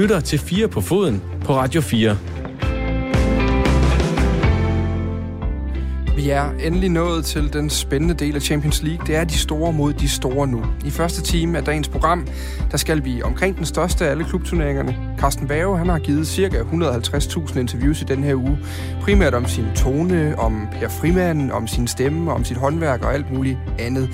lytter til 4 på foden på Radio 4. Vi er endelig nået til den spændende del af Champions League. Det er de store mod de store nu. I første time af dagens program, der skal vi omkring den største af alle klubturneringerne. Carsten Bave, han har givet ca. 150.000 interviews i den her uge. Primært om sin tone, om Per Frimanden, om sin stemme, om sit håndværk og alt muligt andet.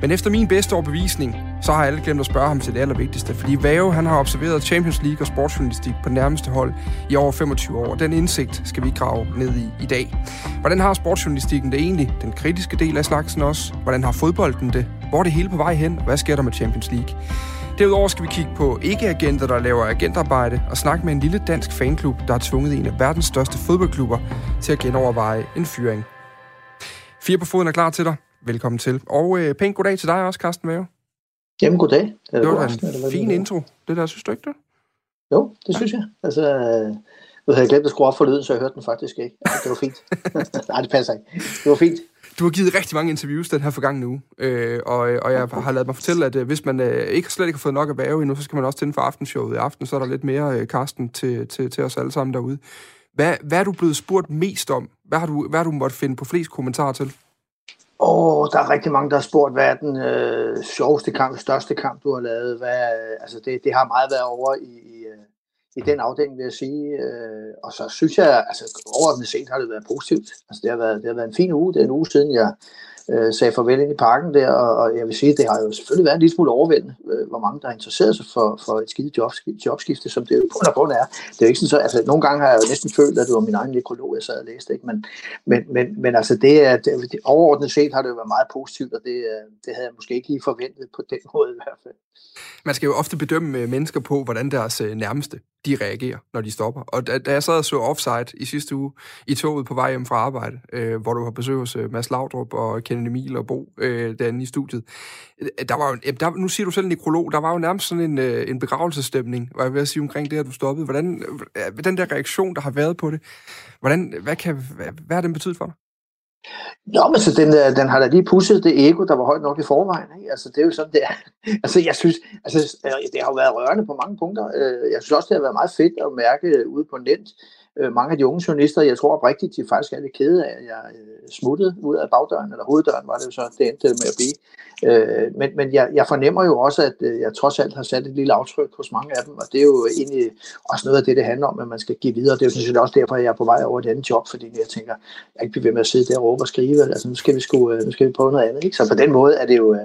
Men efter min bedste overbevisning, så har alle glemt at spørge ham til det allervigtigste, fordi Vave han har observeret Champions League og sportsjournalistik på nærmeste hold i over 25 år. Den indsigt skal vi grave ned i i dag. Hvordan har sportsjournalistikken det egentlig? Den kritiske del af slagsen også. Hvordan har fodbolden det? Hvor er det hele på vej hen? Hvad sker der med Champions League? Derudover skal vi kigge på ikke-agenter, der laver agentarbejde, og snakke med en lille dansk fanklub, der har tvunget en af verdens største fodboldklubber til at genoverveje en fyring. Fire på foden er klar til dig. Velkommen til. Og øh, pænt goddag til dig også, Carsten Mave. Jamen, goddag. Det, det var aften, en fin intro, det der, synes du ikke det? Jo, det synes jeg. Altså, nu havde jeg glemt at skrue op for lyden, så jeg hørte den faktisk ikke. Altså, det var fint. Nej, det passer ikke. Det var fint. Du har givet rigtig mange interviews den her forgangne uge, øh, og, og jeg har lavet mig fortælle, at øh, hvis man øh, ikke slet ikke har fået nok at være endnu, så skal man også tænde for aftenshowet i aften, så er der lidt mere øh, Karsten til, til, til os alle sammen derude. Hvad, hvad er du blevet spurgt mest om? Hvad har du, hvad har du måttet finde på flest kommentarer til? Og oh, der er rigtig mange, der har spurgt, hvad er den øh, sjoveste kamp, største kamp, du har lavet? Hvad, øh, altså det, det har meget været over i, i, øh, i den afdeling, vil jeg sige. Øh, og så synes jeg, altså overordnet set har det været positivt. Altså det har været, det har været en fin uge. Det er en uge siden, jeg øh, sagde farvel ind i parken der, og, og jeg vil sige, det har jo selvfølgelig været en lille smule overvældende, øh, hvor mange der har interesseret sig for, for et skidt job, jobskifte, som det jo på grund er. Det er jo ikke sådan så, altså nogle gange har jeg jo næsten følt, at det var min egen nekrolog, jeg sad og læste, ikke? Men, men, men, men altså det er, det, det, overordnet set har det jo været meget positivt, og det, øh, det havde jeg måske ikke lige forventet på den måde i hvert fald. Man skal jo ofte bedømme øh, mennesker på, hvordan deres øh, nærmeste de reagerer, når de stopper. Og da, da jeg sad og så Offside i sidste uge i toget på vej hjem fra arbejde, øh, hvor du har besøg hos øh, Mads Laudrup og Kenneth Emil og Bo øh, derinde i studiet, øh, der var jo, der, nu siger du selv en nekrolog, der var jo nærmest sådan en, øh, en begravelsesstemning, var jeg ved at sige omkring det, at du stoppede. Hvordan, øh, den der reaktion, der har været på det, hvordan, hvad, kan, hvad, hvad har den betydet for dig? Nå, men så den, øh, den har da lige pusset det ego, der var højt nok i forvejen. Ikke? Altså, det er jo sådan, det er. altså, jeg synes, altså, øh, det har jo været rørende på mange punkter. Jeg synes også, det har været meget fedt at mærke ude på net, Øh, mange af de unge journalister, jeg tror oprigtigt, de faktisk er lidt kede af, at jeg øh, smuttede ud af bagdøren, eller hoveddøren var det jo så, det endte med at blive. Øh, men, men jeg, jeg fornemmer jo også, at jeg trods alt har sat et lille aftryk hos mange af dem, og det er jo egentlig også noget af det, det handler om, at man skal give videre. Det er jo sådan set også derfor, at jeg er på vej over et andet job, fordi jeg tænker, jeg ikke bliver ved med at sidde der og råbe og skrive, altså nu skal vi, sku, nu skal vi prøve noget andet. Ikke? Så på den måde er det jo,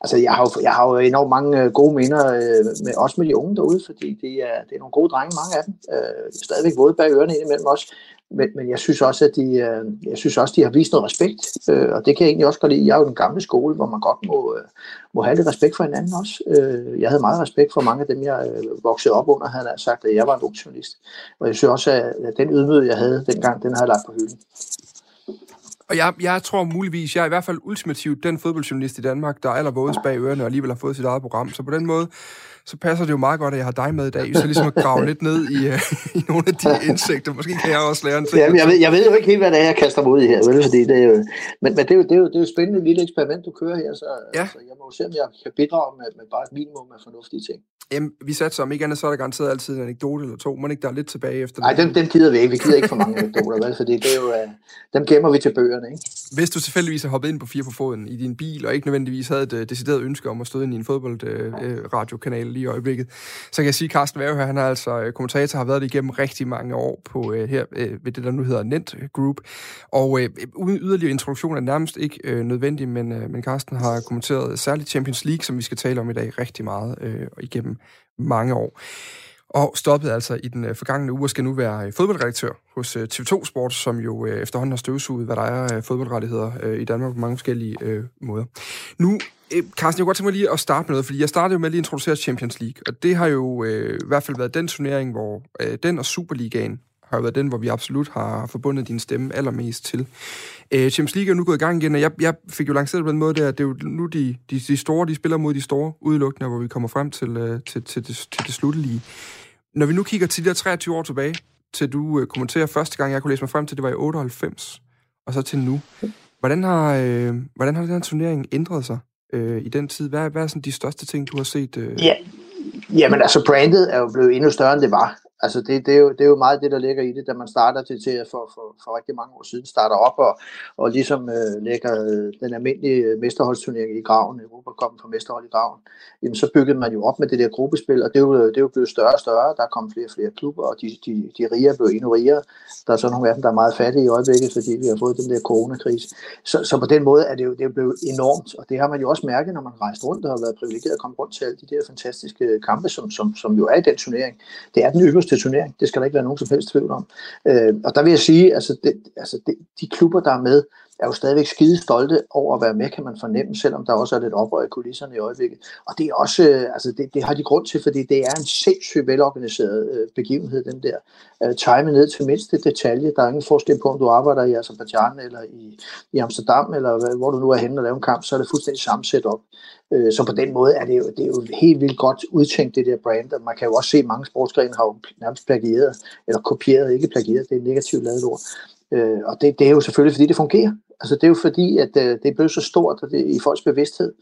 altså jeg har jo, jeg har jo enormt mange øh, gode minder, øh, med, også med de unge derude, fordi det er, det er nogle gode drenge, mange af dem. Øh, stadigvæk våde bag ørerne indimellem også. Men, men jeg synes også, at de, øh, jeg synes også, de har vist noget respekt, øh, og det kan jeg egentlig også godt lide. Jeg er jo den gamle skole, hvor man godt må, øh, må have lidt respekt for hinanden også. Øh, jeg havde meget respekt for mange af dem, jeg øh, voksede op under, havde sagt, at jeg var en ung journalist. Og jeg synes også, at den ydmyghed, jeg havde dengang, den har jeg lagt på hylden. Og jeg, jeg tror muligvis, jeg er i hvert fald ultimativt den fodboldjournalist i Danmark, der er allervådest bag ørerne og alligevel har fået sit eget program. Så på den måde, så passer det jo meget godt, at jeg har dig med i dag, så ligesom at grave lidt ned i, uh, i nogle af de indsigter. Måske kan jeg også lære en ting. Ja, jeg, ved, jeg ved jo ikke helt, hvad det er, jeg kaster ud i her, vel? Fordi det er jo, men, men det, er jo, det, er jo, det er jo et spændende lille eksperiment, du kører her, så ja. altså, jeg må jo se, om jeg kan bidrage med, med bare et minimum af fornuftige ting. Jamen, vi satte som ikke andet, så er der garanteret altid en anekdote eller to. Må ikke der er lidt tilbage efter Nej, dem, dem gider vi ikke. Vi gider ikke for mange anekdoter, vel? Fordi det er jo, uh, dem gemmer vi til bøgerne, ikke? Hvis du tilfældigvis har hoppet ind på fire på foden i din bil, og ikke nødvendigvis havde et uh, decideret ønske om at stå ind i en fodboldradiokanal uh, lige i øjeblikket, så kan jeg sige, at Carsten Værge han er altså øh, kommentator, har været det igennem rigtig mange år på øh, her øh, ved det, der nu hedder Net Group. Og øh, uden yderligere introduktion er nærmest ikke øh, nødvendig, men, øh, men Carsten har kommenteret særligt Champions League, som vi skal tale om i dag, rigtig meget øh, igennem mange år. Og stoppede altså i den øh, forgangne uge og skal nu være øh, fodboldredaktør hos øh, TV2 Sport, som jo øh, efterhånden har støvsuget, hvad der er af fodboldrettigheder øh, i Danmark på mange forskellige øh, måder. Nu, Carsten, jeg kunne godt tænke mig lige at starte med noget, fordi jeg startede jo med at lige introducere Champions League, og det har jo øh, i hvert fald været den turnering, hvor øh, den og Superligaen har været den, hvor vi absolut har forbundet din stemme allermest til. Øh, Champions League er nu gået i gang igen, og jeg, jeg fik jo lanceret på den måde der, at det er jo nu de, de, de store, de spiller mod de store udelukkende, hvor vi kommer frem til, øh, til, til, til, til det sluttelige. Når vi nu kigger til de 23 år tilbage, til du øh, kommenterer første gang, jeg kunne læse mig frem til, det var i 98, og så til nu. Hvordan har, øh, hvordan har den her turnering ændret sig øh, i den tid? Hvad, hvad er sådan de største ting, du har set? Øh? Ja, Jamen altså, brandet er jo blevet endnu større, end det var. Altså det, det, er jo, det er jo meget det, der ligger i det, da man starter til, til for, for, for rigtig mange år siden, starter op og, og ligesom øh, lægger øh, den almindelige øh, mesterholdsturnering i graven, Europa kom for mesterhold i graven, jamen så byggede man jo op med det der gruppespil, og det er jo, det er jo blevet større og større, der kom flere og flere klubber, og de, de, de rige er blevet endnu rigere. Der er så nogle af dem, der er meget fattige i øjeblikket, fordi vi har fået den der coronakrise. Så, så på den måde er det jo, det er blevet enormt, og det har man jo også mærket, når man rejst rundt og har været privilegeret at komme rundt til alle de der fantastiske kampe, som, som, som jo er i den turnering. Det er den øverste til turnering. Det skal der ikke være nogen som helst tvivl om. Øh, og der vil jeg sige, altså, det, altså det, de klubber, der er med, er jo stadigvæk skide stolte over at være med, kan man fornemme, selvom der også er lidt oprør i kulisserne i øjeblikket. Og det er også, øh, altså det, det har de grund til, fordi det er en sindssygt velorganiseret øh, begivenhed, den der øh, time ned til mindste detalje. Der er ingen forskel på, om du arbejder i Azerbaijan eller i, i Amsterdam, eller hvor du nu er henne og laver en kamp, så er det fuldstændig samme setup. Øh, så på den måde er det, jo, det er jo helt vildt godt udtænkt, det der brand. Og man kan jo også se, at mange sportsgrene har jo nærmest plagieret, eller kopieret, ikke plagieret, det er negativt lavet ord. Øh, og det, det er jo selvfølgelig, fordi det fungerer. Altså det er jo fordi, at øh, det er blevet så stort at det, i folks bevidsthed.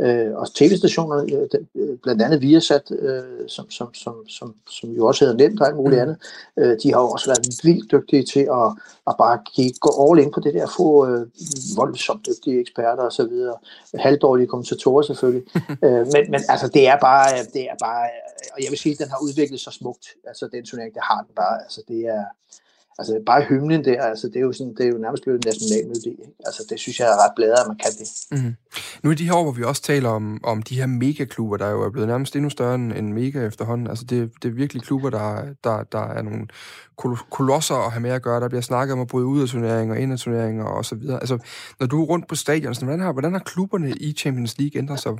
Øh, og tv-stationer, øh, blandt andet Viasat, øh, som, som, som, som, som jo også hedder nemt og alt muligt mm. andet, øh, de har jo også været vildt dygtige til at, at bare give, gå all in på det der, få øh, voldsomt dygtige eksperter og så videre, halvdårlige kommentatorer selvfølgelig. øh, men, men altså det er bare, det er bare, og jeg vil sige, at den har udviklet sig smukt, altså den turnering, det har den bare, altså det er, Altså bare hymnen der, altså det er jo, sådan, det er jo nærmest blevet en nationalmelodi. Ikke? Altså det synes jeg er ret bladret, at man kan det. Mm. Nu i de her år, hvor vi også taler om, om de her megaklubber, der jo er blevet nærmest endnu større end mega efterhånden. Altså det, det er virkelig klubber, der, der, der er nogle kolosser at have med at gøre. Der bliver snakket om at bryde ud af turneringer, ind af turneringer og så videre. Altså når du er rundt på stadion, hvordan har, hvordan har klubberne i Champions League ændret sig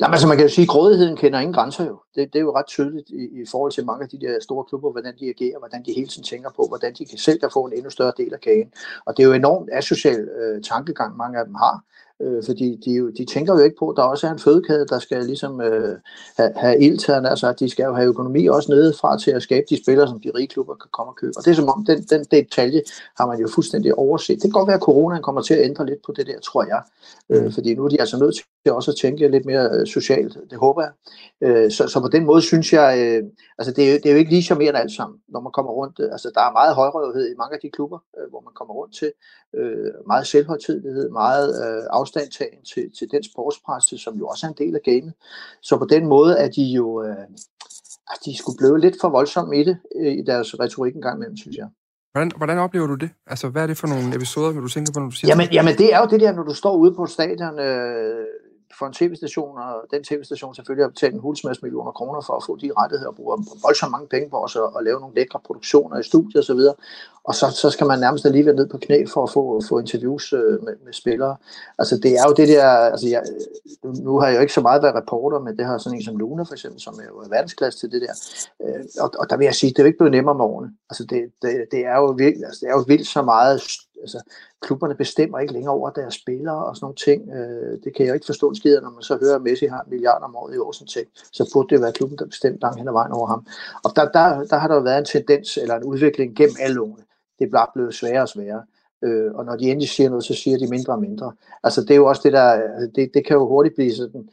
Nej, men altså man kan jo sige, at grådigheden kender ingen grænser jo. Det, det er jo ret tydeligt i, i forhold til mange af de der store klubber, hvordan de agerer, hvordan de hele tiden tænker på, hvordan de kan selv kan få en endnu større del af kagen. Og det er jo enormt asocial øh, tankegang, mange af dem har. Øh, fordi de, de tænker jo ikke på, at der også er en fødekæde, der skal ligesom øh, have, have ildtagerne, altså at de skal jo have økonomi også nedefra til at skabe de spillere, som de rige klubber kan komme og købe. Og det er som om, den, den detalje har man jo fuldstændig overset. Det kan godt være, at coronaen kommer til at ændre lidt på det der, tror jeg. Øh, mm. fordi nu er de altså nødt til også at tænke lidt mere øh, socialt, det håber jeg. Øh, så, så på den måde synes jeg, øh, altså det er, jo, det er jo ikke lige charmerende alt sammen, når man kommer rundt. Øh, altså der er meget højrøvhed i mange af de klubber, øh, hvor man kommer rundt til. Øh, meget selvhøjtidlighed, meget øh, afstandtagen til, til den sportspresse, som jo også er en del af gamet. Så på den måde er de jo, øh, at de skulle blive lidt for voldsomme i det, øh, i deres retorik en gang imellem, synes jeg. Hvordan, hvordan oplever du det? Altså, hvad er det for nogle episoder, vil du tænke på, når du siger jamen, jamen, det er jo det der, når du står ude på stadion, øh, for en tv-station, og den tv-station selvfølgelig har betalt en hulsmasse millioner kroner for at få de rettigheder, og bruger voldsomt mange penge på os at, at lave nogle lækre produktioner i studiet osv. Og, og så, så skal man nærmest alligevel ned på knæ for at få, få interviews øh, med, med spillere. Altså det er jo det der, altså jeg, nu har jeg jo ikke så meget været reporter, men det har sådan en som Luna for eksempel, som er jo verdensklasse til det der. Øh, og, og der vil jeg sige, det er jo ikke blevet nemmere med årene. Altså det, det, det, er jo vildt, altså det er jo vildt så meget altså, klubberne bestemmer ikke længere over deres spillere og sådan nogle ting. Øh, det kan jeg ikke forstå skider, når man så hører, at Messi har en milliard om året i år, sådan ting. Så burde det være klubben, der bestemte langt hen ad vejen over ham. Og der, der, der har der været en tendens, eller en udvikling gennem alle unge. Det er bare blevet sværere og sværere. Øh, og når de endelig siger noget, så siger de mindre og mindre. Altså det er jo også det der, det, det kan jo hurtigt blive sådan,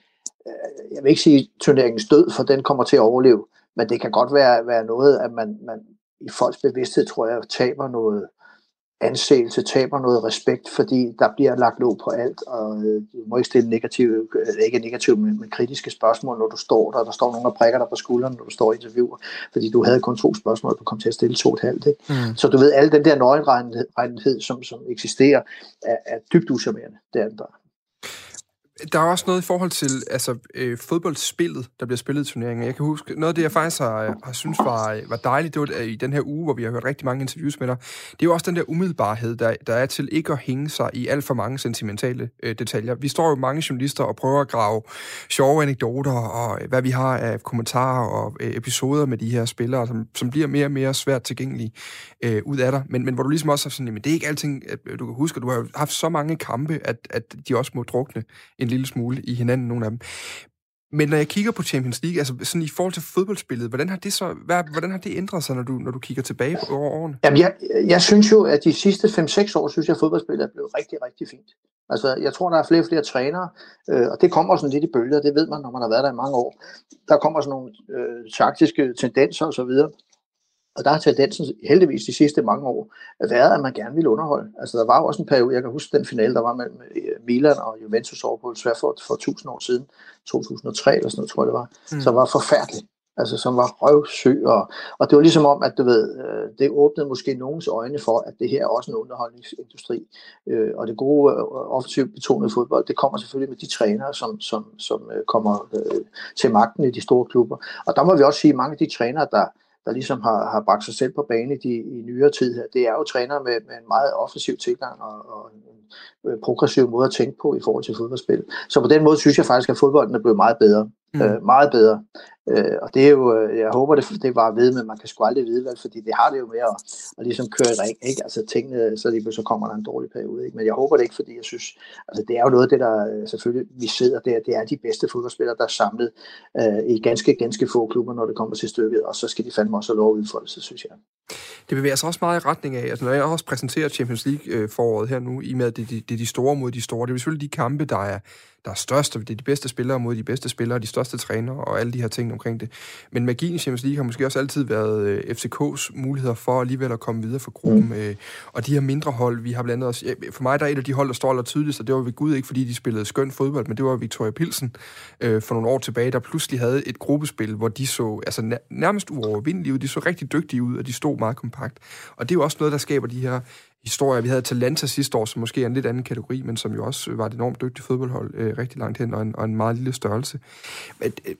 øh, jeg vil ikke sige turneringens død, for den kommer til at overleve, men det kan godt være, være noget, at man, man i folks bevidsthed, tror jeg, taber noget, anseelse, taber noget respekt, fordi der bliver lagt låg på alt, og øh, du må ikke stille negative, ikke negative, men, men kritiske spørgsmål, når du står der, der står nogen, der prikker dig på skulderen, når du står i interviewer, fordi du havde kun to spørgsmål, du kom til at stille to og et halvt. Ikke? Mm. Så du ved, al den der nøgenregnhed, som, som eksisterer, er, er dybt uschammerende. Det er den der der er også noget i forhold til altså, øh, fodboldspillet, der bliver spillet i turneringen. Jeg kan huske, noget af det, jeg faktisk har, øh, har synes var, øh, var dejligt, det var øh, i den her uge, hvor vi har hørt rigtig mange interviews med dig, det er jo også den der umiddelbarhed, der, der er til ikke at hænge sig i alt for mange sentimentale øh, detaljer. Vi står jo mange journalister og prøver at grave sjove anekdoter og øh, hvad vi har af kommentarer og øh, episoder med de her spillere, som, som bliver mere og mere svært tilgængelige øh, ud af dig. Men, men hvor du ligesom også har sådan, men det er ikke alting, at, du kan huske, at du har haft så mange kampe, at, at de også må drukne en lille smule i hinanden, nogle af dem. Men når jeg kigger på Champions League, altså sådan i forhold til fodboldspillet, hvordan har det så, hvad, hvordan har det ændret sig, når du, når du kigger tilbage på over årene? Jamen, jeg, jeg synes jo, at de sidste 5-6 år, synes jeg, at fodboldspillet er blevet rigtig, rigtig fint. Altså, jeg tror, der er flere og flere trænere, øh, og det kommer sådan lidt i bølger, det ved man, når man har været der i mange år. Der kommer sådan nogle øh, taktiske tendenser osv., og der har tendensen heldigvis de sidste mange år været, at man gerne ville underholde. Altså der var jo også en periode, jeg kan huske den finale, der var mellem øh, Milan og Juventus over på Trafford for 1000 år siden, 2003 eller sådan noget, tror jeg det var, mm. som var forfærdeligt. Altså som var røvsyg, og, og det var ligesom om, at du ved, øh, det åbnede måske nogens øjne for, at det her er også en underholdningsindustri. Øh, og det gode offensivt betonede fodbold, det kommer selvfølgelig med de trænere, som, som, som kommer til magten i de store klubber. Og der må vi også sige, at mange af de trænere, der, der ligesom har, har bragt sig selv på banen i, i nyere tid her, det er jo træner med, med en meget offensiv tilgang og, og en øh, progressiv måde at tænke på i forhold til fodboldspil. Så på den måde synes jeg faktisk, at fodbolden er blevet meget bedre. Mm. Øh, meget bedre. Øh, og det er jo, øh, jeg håber, det, det var ved, men man kan sgu aldrig vide, vel, fordi det har det jo med at, at ligesom køre i ring, ikke? Altså tingene, så lige så kommer der en dårlig periode, ikke? Men jeg håber det ikke, fordi jeg synes, altså det er jo noget af det, der øh, selvfølgelig, vi sidder der, det er de bedste fodboldspillere, der er samlet øh, i ganske, ganske få klubber, når det kommer til stykket, og så skal de fandme også have lov at udfolde sig, synes jeg. Det bevæger sig også meget i retning af, altså når jeg også præsenterer Champions League øh, foråret her nu, i med at det, det, det er de store mod de store, det er selvfølgelig de kampe, der er der er størst, det er de bedste spillere mod de bedste spillere, de største trænere og alle de her ting omkring det. Men magien i Champions League har måske også altid været øh, FCK's muligheder for alligevel at komme videre fra gruppen. Mm. Øh, og de her mindre hold, vi har blandt andet også... For mig der er et af de hold, der står aller tydeligst, og det var ved Gud ikke, fordi de spillede skøn fodbold, men det var Victoria Pilsen øh, for nogle år tilbage, der pludselig havde et gruppespil, hvor de så altså, nærmest uovervindelige ud. De så rigtig dygtige ud, og de stod meget kompakt. Og det er jo også noget, der skaber de her historier. Vi havde Talenta sidste år, som måske er en lidt anden kategori, men som jo også var et enormt dygtigt fodboldhold øh, rigtig langt hen, og en, og en meget lille størrelse. Men, øh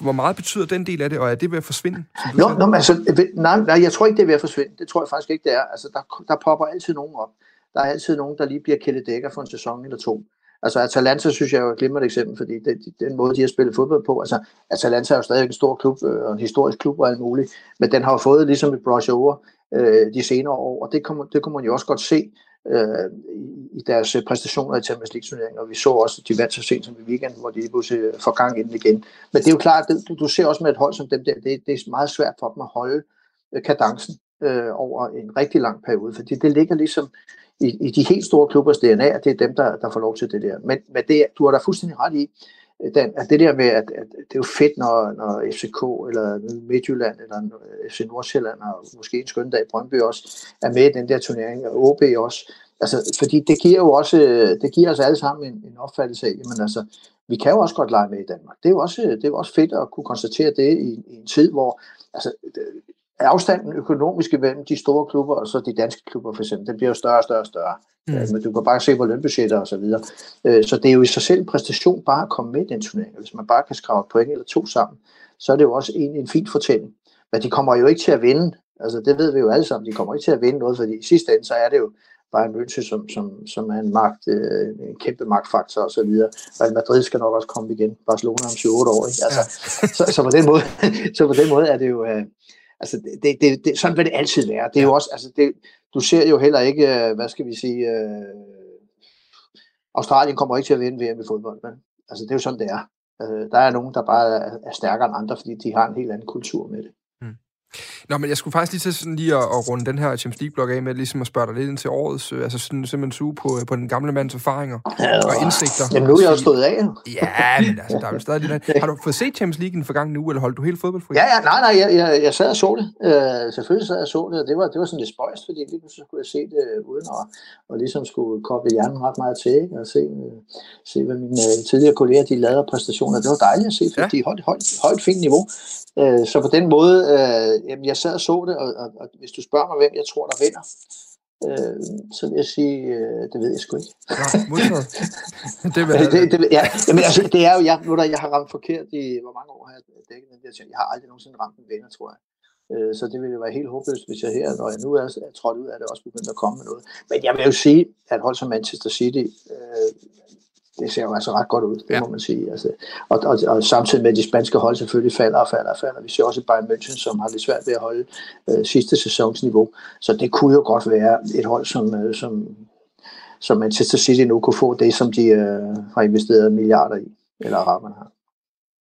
hvor meget betyder den del af det, og er det ved at forsvinde? Nå, nå men altså, nej, nej, jeg tror ikke, det er ved at forsvinde. Det tror jeg faktisk ikke, det er. Altså, der, der popper altid nogen op. Der er altid nogen, der lige bliver kæledækker for en sæson eller to. Altså Atalanta synes jeg er jo et glimrende eksempel, fordi det, den måde, de har spillet fodbold på, altså Atalanta er jo stadig en stor klub, øh, og en historisk klub og alt muligt, men den har jo fået ligesom et brush over øh, de senere år, og det kunne, det kunne man jo også godt se øh, i deres øh, præstationer i Champions League-turneringen, og vi så også, at de vandt så sent som i weekenden, hvor de lige pludselig øh, får gang ind igen. Men det er jo klart, at du, du ser også med et hold som dem der, det, det er meget svært for dem at holde øh, kadencen øh, over en rigtig lang periode, fordi det ligger ligesom i, i de helt store klubbers DNA, at det er dem, der, der får lov til det der. Men, men det, du har da fuldstændig ret i, den, at det der med, at, at det er jo fedt, når, når FCK eller Midtjylland eller øh, FC Nordsjælland og måske en skøn dag Brøndby også er med i den der turnering, og OB også. Altså, fordi det giver jo også, øh, det giver os alle sammen en, en opfattelse af, jamen altså, vi kan jo også godt lege med i Danmark. Det er jo også, det er jo også fedt at kunne konstatere det i, i en tid, hvor altså, afstanden økonomisk mellem de store klubber og så de danske klubber for eksempel, den bliver jo større og større og større. Mm. Men du kan bare se på lønbudgetter og så videre. Øh, så det er jo i sig selv en præstation bare at komme med i den turnering. Hvis man bare kan skrave et point eller to sammen, så er det jo også en, en fin fortælling. Men de kommer jo ikke til at vinde. Altså det ved vi jo alle sammen. De kommer ikke til at vinde noget, fordi i sidste ende, så er det jo bare en München, som, som, som er en, magt, øh, en kæmpe magtfaktor og så videre. Real Madrid skal nok også komme igen. Barcelona om 7-8 år. Ikke? Altså, ja. så, så, på den måde, så på den måde er det jo... Øh, altså det, det, det, sådan vil det altid være. Det er jo også, altså det, du ser jo heller ikke, øh, hvad skal vi sige, øh, Australien kommer ikke til at vinde VM i fodbold, men altså det er jo sådan, det er. Øh, der er nogen, der bare er, er stærkere end andre, fordi de har en helt anden kultur med det. Nå, men jeg skulle faktisk lige til sådan lige at, at runde den her Champions League-blog af med ligesom at spørge dig lidt ind til årets, øh, altså sådan, simpelthen suge på, øh, på den gamle mands erfaringer ja, og indsigter. Jamen nu er jeg jo stået af. Ja, men altså, der er jo stadig lidt... Har du fået set Champions League den forgangne uge, eller holdt du helt fodboldfri? Ja, ja, nej, nej, jeg, jeg, jeg sad og så det. Uh, selvfølgelig sad jeg og så det, og det var, det var sådan lidt spøjst, fordi lige pludselig skulle jeg se det uden at, og ligesom skulle koble hjernen ret meget til, ikke? og se, uh, se hvad mine uh, tidligere kolleger, de lavede præstationer. Det var dejligt at se, fordi ja. de holdt højt, højt fint niveau. Uh, så på den måde, uh, jamen, jeg sad og så det, og, og, og hvis du spørger mig, hvem jeg tror, der vinder, øh, så vil jeg sige, øh, det ved jeg sgu ikke. Ja, det, vil det, det, ja, jamen, altså, det er jo, jeg, nu der, jeg har ramt forkert i, hvor mange år har jeg dækket den der Jeg har aldrig nogensinde ramt en vinder, tror jeg. Øh, så det ville jo være helt håbløst, hvis jeg her, når jeg nu er, er trådt ud af det, også begyndt at komme med noget. Men jeg vil jo sige, at hold som Manchester City øh, det ser jo altså ret godt ud, det ja. må man sige. Altså, og, og, og samtidig med, at de spanske hold selvfølgelig falder og falder og falder. Vi ser også Bayern München, som har lidt svært ved at holde øh, sidste sæsonsniveau. Så det kunne jo godt være et hold, som, øh, som, som Manchester City nu kunne få det, som de øh, har investeret milliarder i, eller araberne har.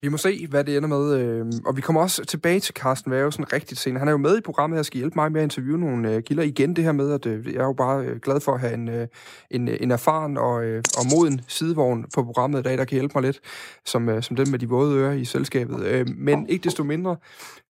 Vi må se, hvad det ender med. Øh, og vi kommer også tilbage til Carsten Værge rigtig rigtigt senere. Han er jo med i programmet, jeg skal hjælpe mig med at interviewe nogle øh, kilder. Igen det her med, at øh, jeg er jo bare øh, glad for at have en, øh, en, øh, en erfaren og, øh, og moden sidevogn på programmet i dag, der kan hjælpe mig lidt, som, øh, som den med de våde ører i selskabet. Øh, men ikke desto mindre,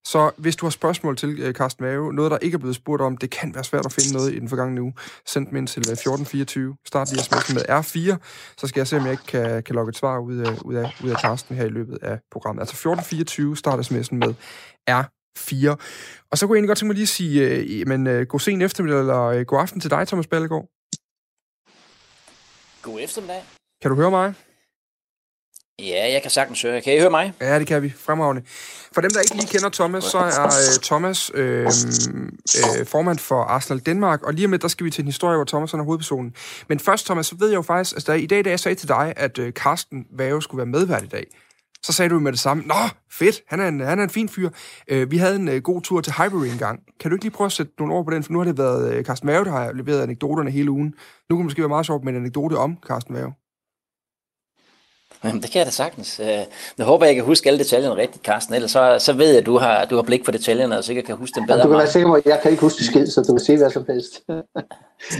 så hvis du har spørgsmål til uh, Carsten Mave, noget der ikke er blevet spurgt om, det kan være svært at finde noget i den forgangne uge, send dem ind til 1424, start lige sms'en med R4, så skal jeg se, om jeg ikke kan, kan logge et svar ud af, ud, af, ud af Carsten her i løbet af programmet. Altså 1424, start sms'en med R4. Og så kunne jeg egentlig godt tænke mig lige at sige, men, god sen eftermiddag, eller god aften til dig, Thomas Ballegaard. God eftermiddag. Kan du høre mig? Ja, jeg kan sagtens høre. Kan I høre mig? Ja, det kan vi. Fremragende. For dem, der ikke lige kender Thomas, så er øh, Thomas øh, øh, formand for Arsenal Danmark, og lige om lidt, der skal vi til en historie, hvor Thomas er hovedpersonen. Men først, Thomas, så ved jeg jo faktisk, altså, i dag, da jeg sagde til dig, at øh, Carsten Vave skulle være medvært i dag, så sagde du med det samme, Nå, fedt, han er en, han er en fin fyr. Øh, vi havde en øh, god tur til Highbury engang. Kan du ikke lige prøve at sætte nogle ord på den? For nu har det været øh, Carsten Vave, der har leveret anekdoterne hele ugen. Nu kan det måske være meget sjovt med en anekdote om Carsten Vave. Jamen, det kan jeg da sagtens. Jeg øh, håber, jeg kan huske alle detaljerne rigtigt, Carsten. Ellers så, så ved jeg, at du har, du har blik for detaljerne, og sikkert kan huske dem bedre. Ja, du kan være sikker på, at jeg kan ikke huske skid, så du kan sige hvad som helst.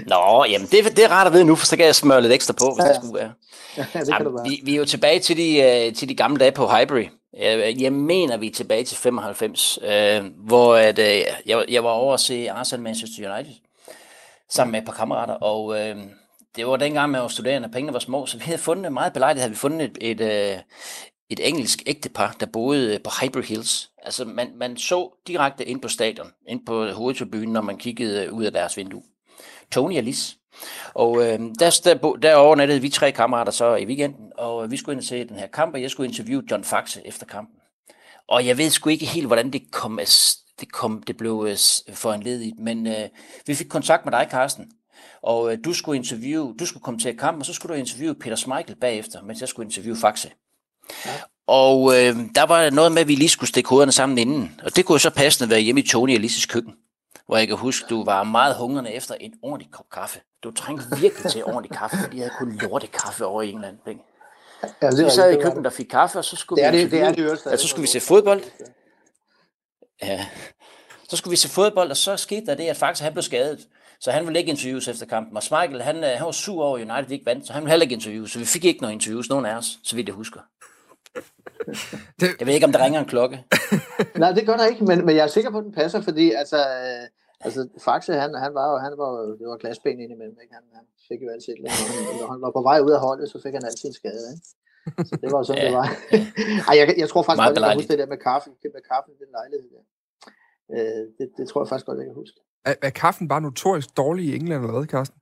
Nå, jamen det, det er rart at vide nu, for så kan jeg smøre lidt ekstra på, hvis ja. det skulle være. Ja, det kan jamen, vi, vi er jo tilbage til de, uh, til de gamle dage på Highbury. Jeg, jeg mener, vi er tilbage til 95, uh, hvor at, jeg, jeg var over at se Arsenal Manchester United sammen med et par kammerater, og uh, det var dengang, man var studerende, pengene var små, så vi havde fundet, meget belejligt havde vi fundet et, et, øh, et, engelsk ægtepar, der boede øh, på Hyper Hills. Altså, man, man så direkte ind på stadion, ind på hovedtribunen, når man kiggede øh, ud af deres vindue. Tony og Lis. Og øh, der, der, der overnattede vi tre kammerater så i weekenden, og vi skulle ind og se den her kamp, og jeg skulle interviewe John Faxe efter kampen. Og jeg ved sgu ikke helt, hvordan det kom, det, kom, det blev foranledigt, men øh, vi fik kontakt med dig, Carsten, og øh, du skulle interviewe, du skulle komme til kampen, og så skulle du interviewe Peter Schmeichel bagefter, mens jeg skulle interviewe Faxe. Ja. Og øh, der var noget med, at vi lige skulle stikke hovederne sammen inden. Og det kunne jo så passende være hjemme i Tony og Lises køkken. Hvor jeg kan huske, du var meget hungrende efter en ordentlig kop kaffe. Du trængte virkelig til ordentlig kaffe, fordi jeg havde kun lorte kaffe over i England. Ikke? Ja, det vi sad i køkkenet og fik kaffe, og så skulle, det vi, det, det er det, ja, så skulle vi se fodbold. Ja. Så skulle vi se fodbold, og så skete der det, at faktisk han blev skadet. Så han ville ikke interviews efter kampen. Og Schmeichel, han, øh, han var sur over, at United ikke vandt, så han ville heller ikke interviews. Så vi fik ikke nogen interviews, nogen af os, så vidt jeg husker. Det... Jeg ved ikke, om der ringer en klokke. Nej, det gør der ikke, men, men jeg er sikker på, at den passer, fordi altså, øh, altså Faxe, han, han var jo, han var, det var glasben indimellem, ikke? Han, han fik jo altid, når han var på vej ud af holdet, så fik han altid en skade, ikke? Så det var sådan, ja. det var. Ej, jeg, jeg tror faktisk godt, jeg kan huske det der med kaffe, med kaffe i den lejlighed der. Øh, det, det tror jeg faktisk godt, jeg kan huske. Er, er kaffen bare notorisk dårlig i England eller hvad, Carsten?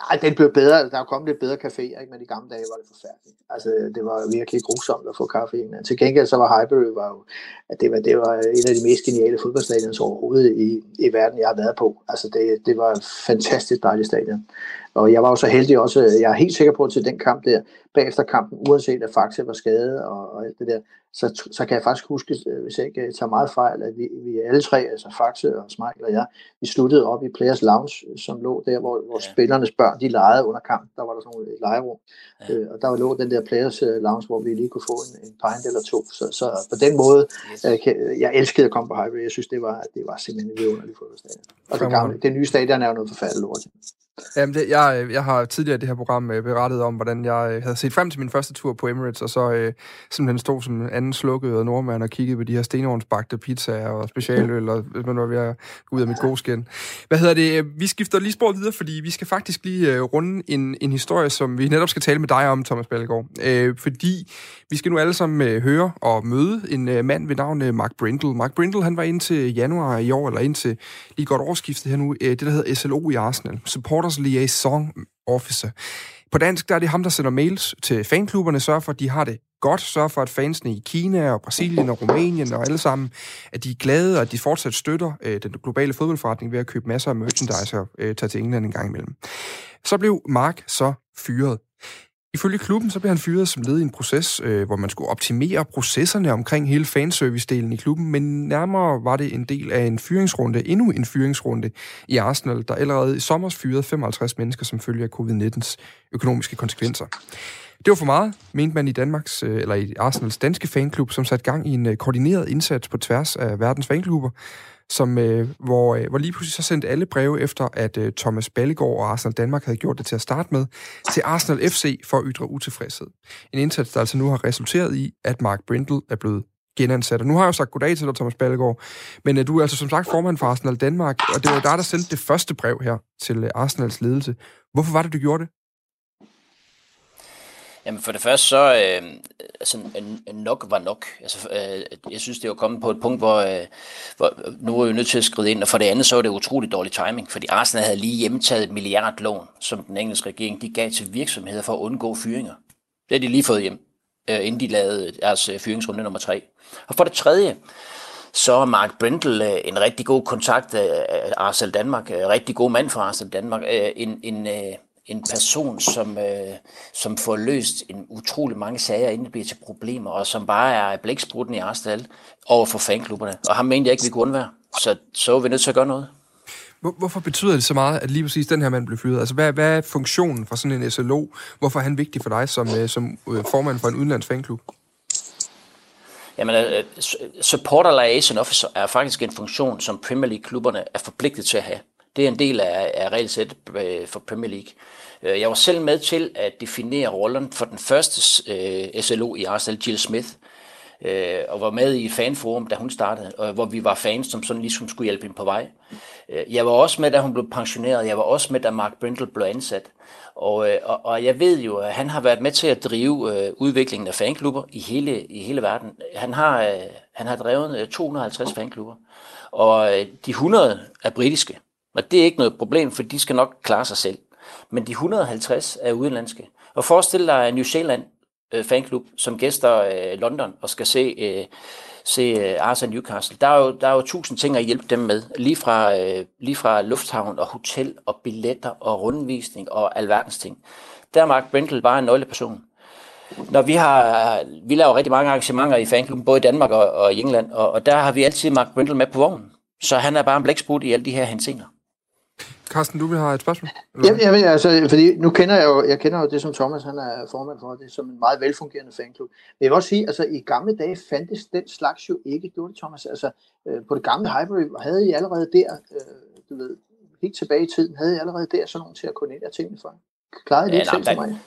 Nej, den blev bedre. Der er kommet lidt bedre caféer, ikke? men i gamle dage var det forfærdeligt. Altså, det var virkelig grusomt at få kaffe i England. Til gengæld så var Highbury var jo, at det var, det var en af de mest geniale fodboldstadions overhovedet i, i verden, jeg har været på. Altså, det, det var et fantastisk dejligt stadion. Og jeg var jo så heldig også, jeg er helt sikker på til den kamp der, bagefter kampen, uanset at Faxe var skadet og, og alt det der, så, så kan jeg faktisk huske, øh, hvis jeg ikke tager meget fejl, at vi, vi alle tre, altså Faxe og Smeichel og jeg, vi sluttede op i Players Lounge, som lå der, hvor, hvor ja. spillernes børn, de legede under kamp. Der var der sådan et legerum. Ja. Øh, og der lå den der Players øh, Lounge, hvor vi lige kunne få en, en pint eller to. Så, så på den måde, yes. øh, kan, jeg elskede at komme på Highway. Jeg synes, det var, det var simpelthen en vidunderlig fodboldstadion. Og det, gamle, det nye stadion er jo noget forfærdeligt lort. Jamen, det, jeg, øh, jeg har tidligere i det her program øh, berettet om, hvordan jeg øh, havde set frem til min første tur på Emirates, og så øh, simpelthen stod som anden slukket nordmand og kiggede på de her stenovnsbagte pizzaer og specialøl, og man var ved at gå ud af mit gode skin. Hvad hedder det? Øh, vi skifter lige spor videre, fordi vi skal faktisk lige øh, runde en, en historie, som vi netop skal tale med dig om, Thomas Ballegaard. Øh, fordi vi skal nu alle sammen øh, høre og møde en øh, mand ved navn øh, Mark Brindle. Mark Brindle, han var indtil januar i år, eller indtil lige godt årsskiftet her nu, øh, det der hedder SLO i Arsenal. Supporters Liaison Officer. På dansk der er det ham, der sender mails til fanklubberne, sørger for, at de har det godt, sørger for, at fansene i Kina og Brasilien og Rumænien og alle sammen, at de er glade, og at de fortsat støtter øh, den globale fodboldforretning ved at købe masser af merchandise og øh, tage til England en gang imellem. Så blev Mark så fyret. Ifølge klubben så blev han fyret som led i en proces, øh, hvor man skulle optimere processerne omkring hele fanservice-delen i klubben, men nærmere var det en del af en fyringsrunde, endnu en fyringsrunde i Arsenal, der allerede i sommer fyrede 55 mennesker som følge af covid-19's økonomiske konsekvenser. Det var for meget, mente man i Danmarks, øh, eller i Arsenals danske fanklub, som satte gang i en øh, koordineret indsats på tværs af verdens fanklubber, som, øh, hvor, øh, hvor lige pludselig så sendte alle breve efter, at øh, Thomas Ballegaard og Arsenal Danmark havde gjort det til at starte med, til Arsenal FC for at ytre utilfredshed. En indsats, der altså nu har resulteret i, at Mark Brindle er blevet genansat. Og nu har jeg jo sagt goddag til dig, Thomas Ballegaard, men øh, du er altså som sagt formand for Arsenal Danmark, og det var dig, der sendte det første brev her til øh, Arsenals ledelse. Hvorfor var det, du gjorde det? Jamen for det første så, øh, altså øh, øh, nok var nok. Altså, øh, jeg synes, det var kommet på et punkt, hvor, øh, hvor nu er vi nødt til at skride ind, og for det andet så var det utrolig dårlig timing, fordi Arsenal havde lige hjemtaget et milliardlån, som den engelske regering de gav til virksomheder for at undgå fyringer. Det har de lige fået hjem, øh, inden de lavede deres øh, fyringsrunde nummer tre. Og for det tredje, så er Mark Brindle øh, en rigtig god kontakt af Arsenal Danmark, øh, rigtig god mand for Arsenal Danmark, øh, en, en, en person, som, øh, som får løst en utrolig mange sager, inden det bliver til problemer, og som bare er blæksprutten i Arsenal over for fanklubberne. Og ham mente jeg ikke, vi kunne undvære. Så, så er vi nødt til at gøre noget. Hvor, hvorfor betyder det så meget, at lige præcis den her mand blev fyret? Altså, hvad, hvad er funktionen for sådan en SLO? Hvorfor er han vigtig for dig som, øh, som øh, formand for en udenlands fanklub? Jamen, uh, supporter liaison officer er faktisk en funktion, som Premier League-klubberne er forpligtet til at have. Det er en del af, af regelsættet øh, for Premier League. Øh, jeg var selv med til at definere rollen for den første øh, SLO i Arsenal, Jill Smith, øh, og var med i fanforum, da hun startede, og hvor vi var fans, som sådan ligesom skulle hjælpe hende på vej. Øh, jeg var også med, da hun blev pensioneret. Jeg var også med, da Mark Brindle blev ansat. Og, øh, og, og jeg ved jo, at han har været med til at drive øh, udviklingen af fanklubber i hele, i hele verden. Han har, øh, han har drevet øh, 250 fanklubber, og øh, de 100 er britiske. Og det er ikke noget problem, for de skal nok klare sig selv. Men de 150 er udenlandske. Og forestil dig New Zealand øh, fanklub, som gæster øh, London og skal se, øh, se øh, Arsenal Newcastle. Der er, jo, der er jo tusind ting at hjælpe dem med. Lige fra, øh, lige fra lufthavn og hotel og billetter og rundvisning og alverdens ting. Der er Mark Brindle bare en nøgleperson. Når vi har, vi laver rigtig mange arrangementer i fanklubben, både i Danmark og, og i England, og, og der har vi altid Mark Brindle med på vognen. Så han er bare en blæksprut i alle de her henseender. Carsten, du vil have et spørgsmål? Ja, jeg vil, altså, fordi nu kender jeg jo, jeg kender jo det, som Thomas han er formand for, det er som en meget velfungerende fanklub. Men jeg vil også sige, altså i gamle dage fandtes den slags jo ikke, gjorde det Thomas. Altså øh, på det gamle Highbury havde I allerede der, øh, du ved, helt tilbage i tiden, havde I allerede der sådan nogen til at koordinere tingene for. Klarede I det ja, selv mig?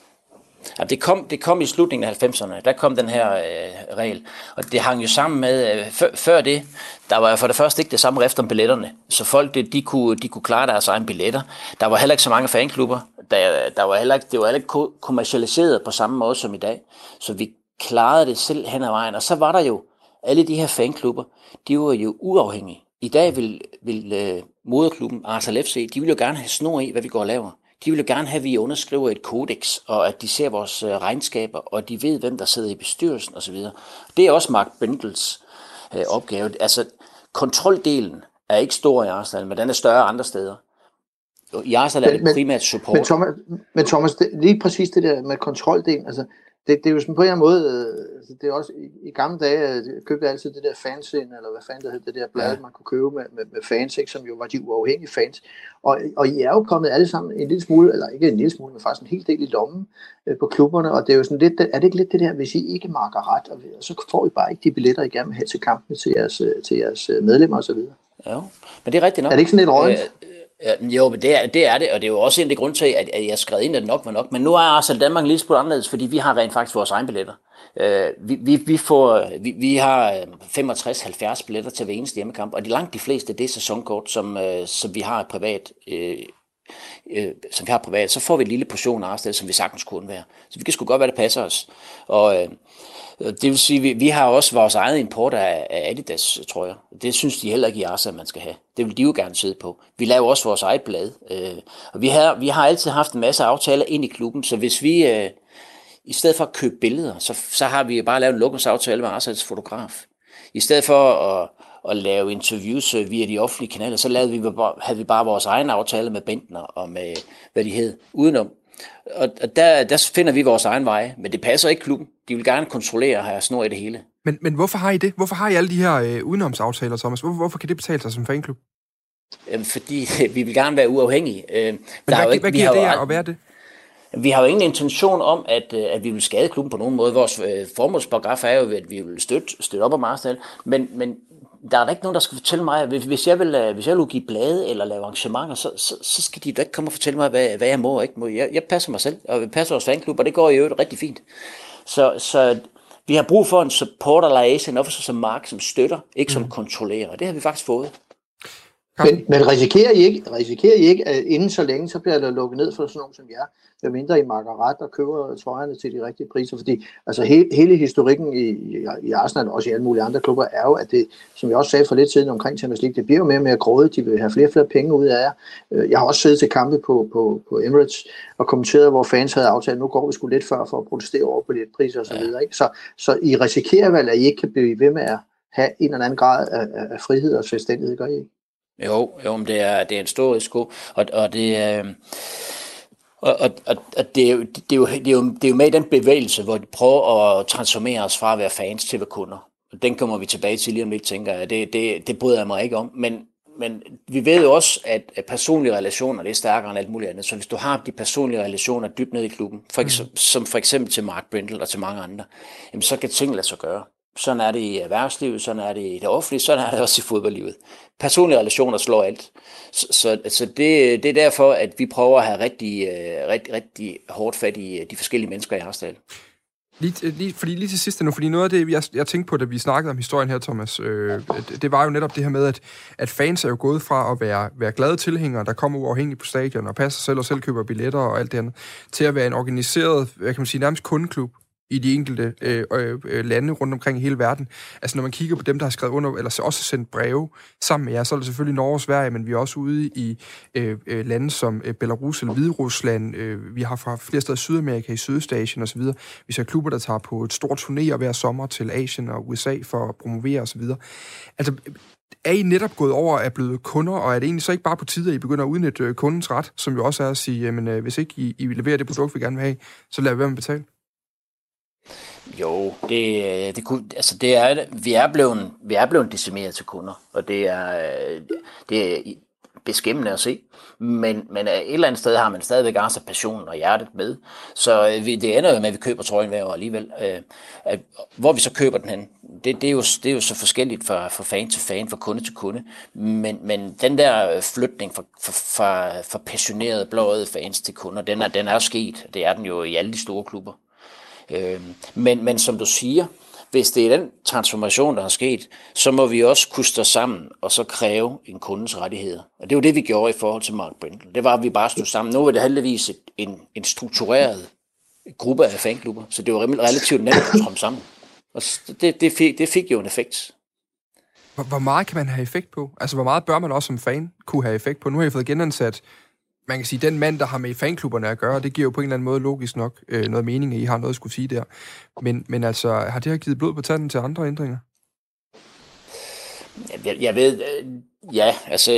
Ja, det, kom, det kom i slutningen af 90'erne, der kom den her øh, regel, og det hang jo sammen med, øh, før, før det, der var for det første ikke det samme rift om billetterne, så folk de, de, kunne, de kunne klare deres egne billetter. Der var heller ikke så mange fanklubber, der, der var heller ikke, det var heller ikke kommercialiseret på samme måde som i dag, så vi klarede det selv hen ad vejen, og så var der jo alle de her fanklubber, de var jo uafhængige. I dag vil, vil øh, moderklubben Arsenal FC, de vil jo gerne have snor i, hvad vi går og laver. De vil jo gerne have, at vi underskriver et kodex, og at de ser vores øh, regnskaber, og de ved, hvem der sidder i bestyrelsen osv. Det er også Mark Bendels øh, opgave. Altså, kontroldelen er ikke stor i Arsenal, men den er større andre steder. I Arsenal er det primært support. Men Thomas, men Thomas det, lige præcis det der med kontroldelen, altså det, det er jo sådan på en eller anden måde, øh, altså, det er også i, i gamle dage, jeg øh, købte altid det der fansin, eller hvad fanden det hed, det der blad, ja. man kunne købe med, med, med fans, ikke, som jo var de uafhængige fans. Og, og I er jo kommet alle sammen en lille smule, eller ikke en lille smule, men faktisk en hel del i lommen øh, på klubberne, og det er jo sådan lidt, er det ikke lidt det der, hvis I ikke marker ret, og, så får I bare ikke de billetter, I gerne vil have til kampene til jeres, øh, til jeres medlemmer osv. Ja, men det er rigtigt nok. Er det ikke sådan lidt rådent? Øh, Øh, jo, men det er, det er det, og det er jo også en af de grund til, at, at jeg skrev ind, at nok var nok. Men nu er Arsenal Danmark lige spurgt anderledes, fordi vi har rent faktisk vores egen billetter. Uh, vi, vi, vi, får, vi, vi har øh, 65-70 billetter til hver eneste hjemmekamp, og de langt de fleste, det er sæsonkort, som, uh, som vi har privat. Øh, som vi har privat, så får vi en lille portion af Arsenal, som vi sagtens kunne være. Så vi kan sgu godt være, det passer os. Og, øh, Øh, det vil sige, vi, vi har også vores eget import af, af Adidas, tror jeg. Det synes de heller ikke i Arsenal, man skal have. Det vil de jo gerne sidde på. Vi laver også vores eget blad. Øh, og vi har, vi har altid haft en masse aftaler ind i klubben, så hvis vi, øh, i stedet for at købe billeder, så, så har vi bare lavet en lukningsaftale med Arsenals fotograf. I stedet for at, at lave interviews øh, via de offentlige kanaler, så lavede vi, havde vi bare vores egen aftale med Bentner og med, hvad de hed, udenom. Og der, der finder vi vores egen vej, men det passer ikke klubben. De vil gerne kontrollere og have snor i det hele. Men, men hvorfor har I det? Hvorfor har I alle de her øh, udenomsaftaler, Thomas? Hvorfor, hvorfor kan det betale sig som fanklub? Jamen, fordi vi vil gerne være uafhængige. Øh, men der hvad, er jo ikke, hvad giver det jer at være det? Vi har jo ingen intention om, at, øh, at vi vil skade klubben på nogen måde. Vores øh, formålsparagraf er jo, at vi vil støtte, støtte op om Arsenal, men, men der er der ikke nogen, der skal fortælle mig, hvis jeg vil, hvis jeg vil give blade eller lave arrangementer, så, så, så skal de da ikke komme og fortælle mig, hvad, hvad jeg må og ikke må. Jeg, jeg passer mig selv, og vi passer vores fanklub, og det går i øvrigt rigtig fint. Så, så vi har brug for en supporter liaison officer som Mark, som støtter, ikke som mm. kontrollerer, det har vi faktisk fået. Men, men risikerer, I ikke, risikerer I ikke, at inden så længe, så bliver der lukket ned for sådan nogen som jer, hvad mindre I makker ret og køber trøjerne til de rigtige priser? Fordi altså, he, hele historikken i, i, i Arsenal, og også i alle mulige andre klubber, er jo, at det, som jeg også sagde for lidt siden omkring Champions League, det bliver jo mere og mere grådet, de vil have flere og flere penge ud af jer. Øh, jeg har også siddet til kampe på, på, på Emirates og kommenteret, hvor fans havde aftalt, nu går vi sgu lidt før for at protestere over på lidt priser osv. Så, ikke? så, så I risikerer vel, at I ikke kan blive ved med at have en eller anden grad af, af frihed og selvstændighed, gør I ikke? Jo, jo men det er, det er en stor risiko, og, og det er... Øh, og, og, og, og det, er jo, det, er jo, det, er jo, det er jo med i den bevægelse, hvor de prøver at transformere os fra at være fans til at være kunder. Den kommer vi tilbage til lige om lidt, tænker jeg. Det, det, det bryder jeg mig ikke om. Men, men vi ved jo også, at, personlige relationer det er stærkere end alt muligt andet. Så hvis du har de personlige relationer dybt ned i klubben, for, mm. som for eksempel til Mark Brindle og til mange andre, jamen så kan ting lade sig gøre. Sådan er det i erhvervslivet, sådan er det i det offentlige, sådan er det også i fodboldlivet. Personlige relationer slår alt. Så, så, så det, det er derfor, at vi prøver at have rigtig, øh, rigtig, rigtig hårdt fat i øh, de forskellige mennesker i Harsdal. Lige, øh, lige, fordi lige til sidst nu, fordi noget af det, jeg, jeg tænkte på, da vi snakkede om historien her, Thomas, øh, det, det var jo netop det her med, at, at fans er jo gået fra at være, være glade tilhængere, der kommer uafhængigt på stadion og passer selv og selv køber billetter og alt det andet, til at være en organiseret, hvad kan man sige, nærmest kundeklub, i de enkelte øh, øh, lande rundt omkring i hele verden. Altså når man kigger på dem, der har skrevet under, eller også sendt breve sammen med jer, så er det selvfølgelig Norge og Sverige, men vi er også ude i øh, øh, lande som øh, Belarus eller Hviderusland. Øh, vi har fra flere steder i Sydamerika, i Sydøstasien osv. Vi ser klubber, der tager på et stort turné hver sommer til Asien og USA for at promovere osv. Altså, er I netop gået over at blevet kunder, og er det egentlig så ikke bare på tide, at I begynder at udnytte øh, kundens ret, som jo også er at sige, jamen øh, hvis ikke I, I leverer det produkt, vi gerne vil have, så lad være med at betale? Jo, det, øh, det, kunne, altså det er, vi, er blevet, vi er blevet decimeret til kunder, og det er, øh, det er beskæmmende at se. Men, men et eller andet sted har man stadigvæk også passionen og hjertet med. Så øh, vi, det ender jo med, at vi køber trøjen hver år alligevel. Øh, at, hvor vi så køber den hen, det, det, er, jo, det er jo så forskelligt fra, fra fan til fan, fra kunde til kunde. Men, men den der flytning fra, fra, fra, fra passionerede blåede fans til kunder, den er, den er sket. Det er den jo i alle de store klubber. Øh, men, men som du siger, hvis det er den transformation, der er sket, så må vi også kunne stå sammen og så kræve en kundens rettigheder. Og det var det, vi gjorde i forhold til Mark Brindle. Det var, at vi bare stod sammen. Nu er det heldigvis en, en struktureret gruppe af fanklubber, så det var relativt nemt at komme sammen. Og det, det, fik, det fik jo en effekt. Hvor, hvor meget kan man have effekt på? Altså, hvor meget bør man også som fan kunne have effekt på? Nu har jeg fået genansat man kan sige, den mand, der har med fanklubberne at gøre, det giver jo på en eller anden måde logisk nok øh, noget mening, at I har noget at skulle sige der. Men, men altså, har det her givet blod på tanden til andre ændringer? Jeg, jeg ved, øh, ja, altså,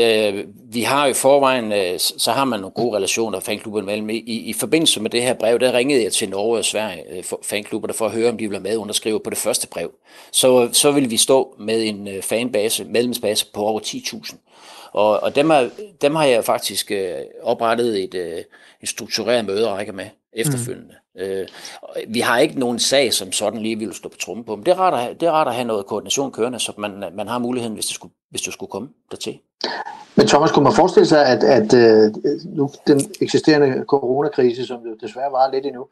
vi har jo i forvejen, øh, så har man nogle gode relationer fanklubben mellem. I, I forbindelse med det her brev, der ringede jeg til Norge og Sverige øh, fanklubber, for at høre, om de ville være med underskrive på det første brev. Så, så vil vi stå med en øh, fanbase, medlemsbase på over 10.000. Og, og dem, har, dem har jeg faktisk øh, oprettet et, øh, et struktureret møderække med efterfølgende. Mm. Øh, vi har ikke nogen sag, som sådan lige vil stå på trummen på, men det er rart at det er rart at have noget koordination kørende, så man, man har muligheden, hvis det skulle, hvis det skulle komme dertil. Men Thomas, kunne man forestille sig, at, at at øh, nu den eksisterende coronakrise, som jo desværre var lidt endnu,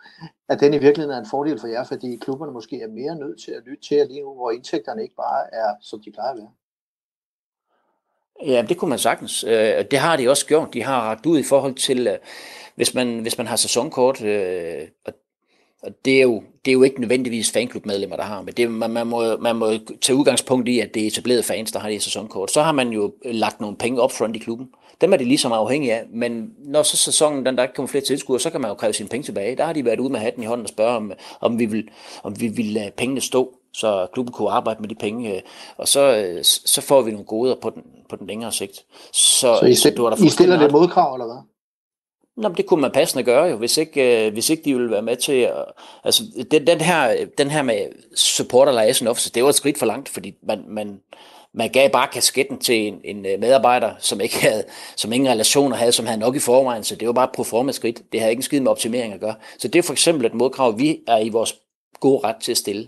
at den i virkeligheden er en fordel for jer, fordi klubberne måske er mere nødt til at lytte til lige nu, hvor indtægterne ikke bare er, som de plejer at være? Ja, det kunne man sagtens. Øh, det har de også gjort. De har ragt ud i forhold til, øh, hvis man, hvis man har sæsonkort, øh, og og det er, jo, det er jo ikke nødvendigvis fanklubmedlemmer, der har, men det, man, man, må, man må tage udgangspunkt i, at det er etablerede fans, der har det sæsonkort. Så har man jo lagt nogle penge op front i klubben. Dem er det ligesom afhængige af, men når så sæsonen, den der ikke kommer flere tilskuere, så kan man jo kræve sine penge tilbage. Der har de været ude med hatten i hånden og spørge, om, om, vi, vil, om vi vil lade pengene stå så klubben kunne arbejde med de penge, øh, og så, øh, så får vi nogle goder på den, på den længere sigt. Så, så I, så du der I stiller det modkrav, eller hvad? Nå, det kunne man passende gøre jo, hvis ikke, øh, hvis ikke de ville være med til at, altså den, den, her, den her med supporter liaison officer, det var et skridt for langt, fordi man, man, Man gav bare kasketten til en, en medarbejder, som ikke havde, som ingen relationer havde, som havde nok i forvejen, så det var bare et proforma skridt. Det havde ikke en skid med optimering at gøre. Så det er for eksempel et modkrav, vi er i vores gode ret til at stille.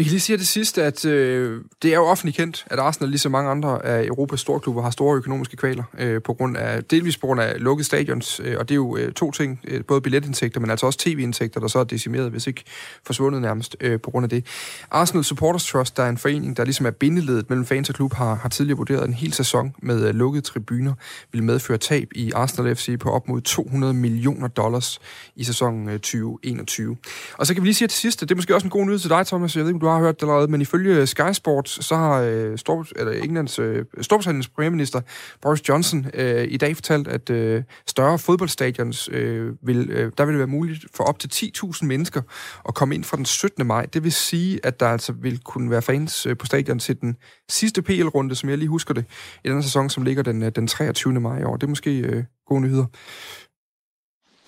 Vi kan lige sige det sidste, at øh, det er jo offentligt kendt, at Arsenal, ligesom mange andre af Europas storklubber, har store økonomiske kvaler øh, på grund af, delvis på grund af lukket stadions, øh, og det er jo øh, to ting, øh, både billetindtægter, men altså også tv-indtægter, der så er decimeret, hvis ikke forsvundet nærmest øh, på grund af det. Arsenal Supporters Trust, der er en forening, der ligesom er bindeledet mellem fans og klub, har, har tidligere vurderet, at en hel sæson med øh, lukkede tribuner vil medføre tab i Arsenal FC på op mod 200 millioner dollars i sæsonen øh, 2021. Og så kan vi lige sige til sidst, det er måske også en god nyhed til dig, Thomas, jeg ved ikke, du har hørt det allerede, men ifølge Sky Sports, så har øh, Stor, eller Englands, øh, Storbritanniens premierminister Boris Johnson øh, i dag fortalt, at øh, større fodboldstadions, øh, vil, øh, der vil det være muligt for op til 10.000 mennesker at komme ind fra den 17. maj. Det vil sige, at der altså vil kunne være fans øh, på stadion til den sidste PL-runde, som jeg lige husker det, i den sæson, som ligger den, øh, den 23. maj i år. Det er måske øh, gode nyheder.